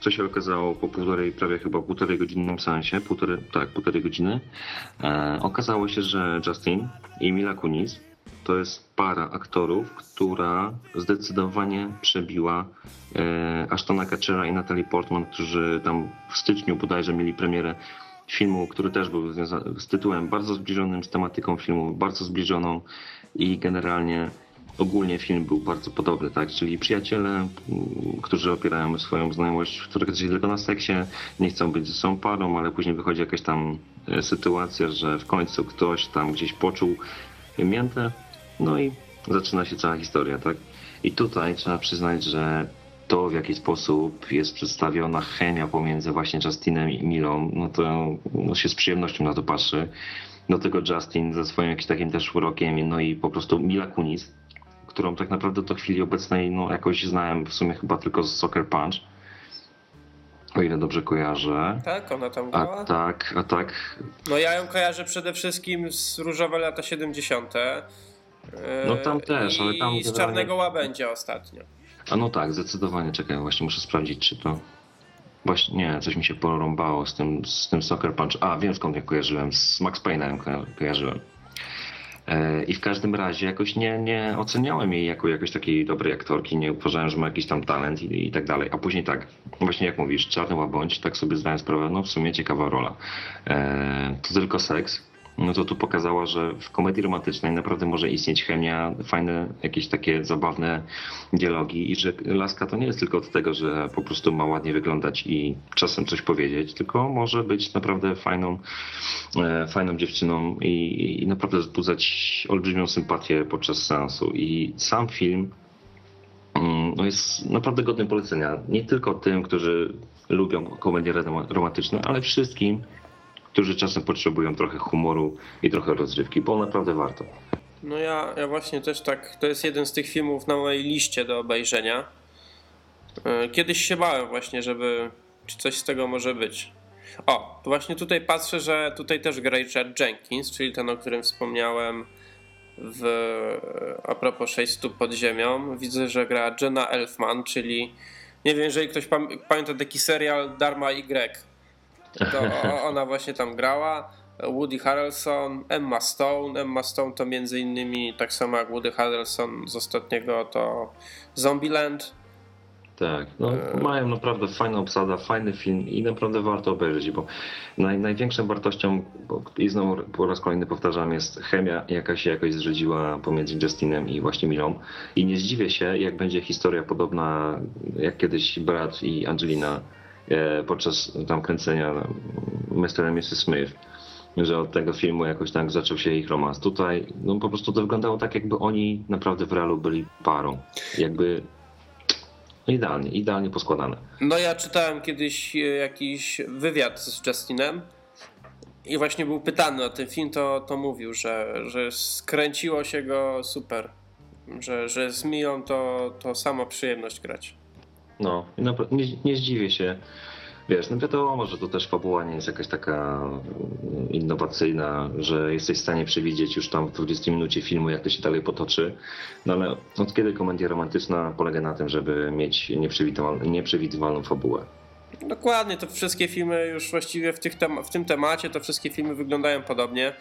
Co się okazało po półtorej, prawie chyba półtorej godzinnym sensie, półtorej, tak, półtorej godziny, e, okazało się, że Justin i Mila Kunis to jest para aktorów, która zdecydowanie przebiła e, Ashtona Kutchera i Natalie Portman, którzy tam w styczniu bodajże mieli premierę filmu, który też był z tytułem bardzo zbliżonym z tematyką filmu, bardzo zbliżoną i generalnie ogólnie film był bardzo podobny, tak? Czyli przyjaciele, którzy opierają swoją znajomość teoretycznie tylko na seksie, nie chcą być ze sobą parą, ale później wychodzi jakaś tam e, sytuacja, że w końcu ktoś tam gdzieś poczuł miętę, no i zaczyna się cała historia, tak? I tutaj trzeba przyznać, że to w jaki sposób jest przedstawiona chemia pomiędzy właśnie Justinem i Milą, no to no się z przyjemnością na to patrzy. Do tego Justin ze swoim jakimś takim też urokiem, no i po prostu Mila Kunis, którą tak naprawdę do chwili obecnej no jakoś znałem w sumie chyba tylko z Soccer Punch. O ile dobrze kojarzę. Tak, ona tam była? A tak, a tak. No ja ją kojarzę przede wszystkim z Różowe lata 70. No tam też, ale tam I z Czarnego Łabędzia ostatnio. A no tak, zdecydowanie. Czekaj, właśnie muszę sprawdzić, czy to... Właśnie, nie, coś mi się porąbało z tym, z tym Soccer Punch. A, wiem skąd ja kojarzyłem, z Max Payne'em kojarzyłem. E, I w każdym razie jakoś nie, nie oceniałem jej jako jakoś takiej dobrej aktorki, nie uważałem, że ma jakiś tam talent i, i tak dalej. A później tak, właśnie jak mówisz, Czarny Łabądź, tak sobie zdałem sprawę, no w sumie ciekawa rola. E, to tylko seks, no to tu pokazała, że w komedii romantycznej naprawdę może istnieć chemia, fajne, jakieś takie zabawne dialogi i że laska to nie jest tylko od tego, że po prostu ma ładnie wyglądać i czasem coś powiedzieć, tylko może być naprawdę fajną, e, fajną dziewczyną i, i naprawdę wzbudzać olbrzymią sympatię podczas seansu. I sam film mm, no jest naprawdę godny polecenia. Nie tylko tym, którzy lubią komedie romantyczne, ale wszystkim, którzy czasem potrzebują trochę humoru i trochę rozrywki, bo naprawdę warto. No ja, ja właśnie też tak, to jest jeden z tych filmów na mojej liście do obejrzenia. E, kiedyś się bałem właśnie, żeby, czy coś z tego może być. O, właśnie tutaj patrzę, że tutaj też gra Richard Jenkins, czyli ten, o którym wspomniałem w, a propos 6 stóp pod ziemią. Widzę, że gra Jenna Elfman, czyli nie wiem, jeżeli ktoś pamięta taki serial Dharma Y to ona właśnie tam grała. Woody Harrelson, Emma Stone. Emma Stone to między innymi tak samo jak Woody Harrelson z ostatniego to Zombieland. Tak, no, e, mają naprawdę fajną obsadę, fajny film i naprawdę warto obejrzeć, bo naj, największą wartością, i znowu po raz kolejny powtarzam, jest chemia, jaka się jakoś zrzedziła pomiędzy Justinem i właśnie Milą. I nie zdziwię się, jak będzie historia podobna jak kiedyś Brad i Angelina podczas tam kręcenia Mr. and Mrs. Smith, że od tego filmu jakoś tak zaczął się ich romans. Tutaj no po prostu to wyglądało tak, jakby oni naprawdę w realu byli parą. Jakby idealnie, idealnie poskładane. No ja czytałem kiedyś e, jakiś wywiad z Justinem i właśnie był pytany o ten film, to, to mówił, że, że skręciło się go super. Że, że z Miją to, to sama przyjemność grać. No, nie, nie zdziwię się. Wiesz, no wiadomo, że to też fabuła nie jest jakaś taka mm, innowacyjna, że jesteś w stanie przewidzieć już tam w 20 minucie filmu, jak to się dalej potoczy. No ale od kiedy komedia romantyczna polega na tym, żeby mieć nieprzewidywalną, fabułę? Dokładnie, to wszystkie filmy już właściwie w, tych tem w tym temacie, to wszystkie filmy wyglądają podobnie.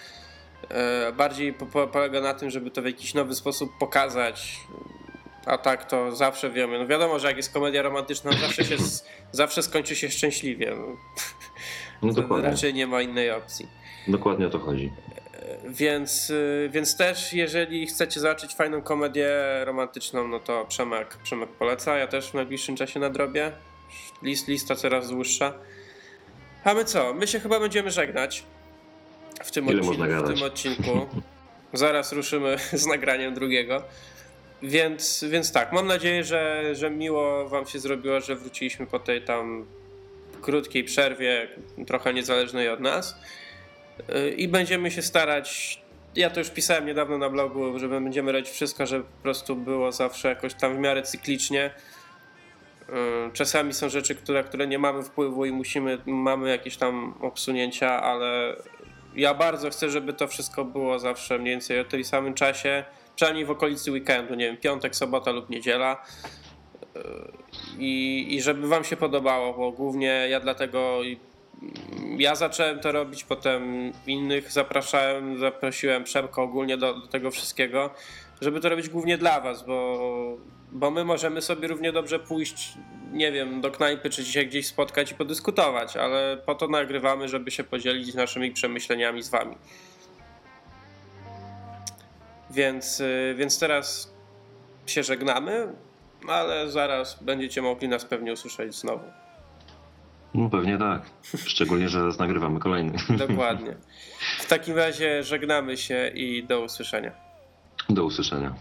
E, bardziej po polega na tym, żeby to w jakiś nowy sposób pokazać, a tak to zawsze wiemy. No wiadomo, że jak jest komedia romantyczna, zawsze, się, *clears throat* zawsze skończy się szczęśliwie. *laughs* No. Dokładnie. Raczej nie ma innej opcji. Dokładnie o to chodzi. Więc, y, więc też, jeżeli chcecie zobaczyć fajną komedię romantyczną, no to Przemek, Przemek poleca. Ja też w najbliższym czasie nadrobię. List, lista coraz dłuższa. A my co? My się chyba będziemy żegnać w tym, odcinku, w tym odcinku. *laughs* Zaraz ruszymy *laughs* z nagraniem drugiego. Więc, więc tak, mam nadzieję, że, że miło Wam się zrobiło, że wróciliśmy po tej tam krótkiej przerwie, trochę niezależnej od nas. I będziemy się starać. Ja to już pisałem niedawno na blogu, że będziemy robić wszystko, żeby po prostu było zawsze jakoś tam w miarę cyklicznie. Czasami są rzeczy, które, które nie mamy wpływu i musimy, mamy jakieś tam obsunięcia, ale ja bardzo chcę, żeby to wszystko było zawsze mniej więcej o tym samym czasie przynajmniej w okolicy weekendu, nie wiem, piątek, sobota lub niedziela. Yy, I, I żeby Wam się podobało, bo głównie ja dlatego ja zacząłem to robić, potem innych zapraszałem, zaprosiłem Przemka ogólnie do, do tego wszystkiego, żeby to robić głównie dla Was, bo, bo my możemy sobie równie dobrze pójść, nie wiem, do knajpy czy dzisiaj gdzieś spotkać i podyskutować, ale po to nagrywamy, żeby się podzielić naszymi przemyśleniami z Wami. Więc, y, więc teraz się żegnamy, ale zaraz będziecie mogli nas pewnie usłyszeć znowu. No pewnie tak. Szczególnie, że zaraz nagrywamy kolejny. *laughs* Dokładnie. W takim razie żegnamy się i do usłyszenia. Do usłyszenia.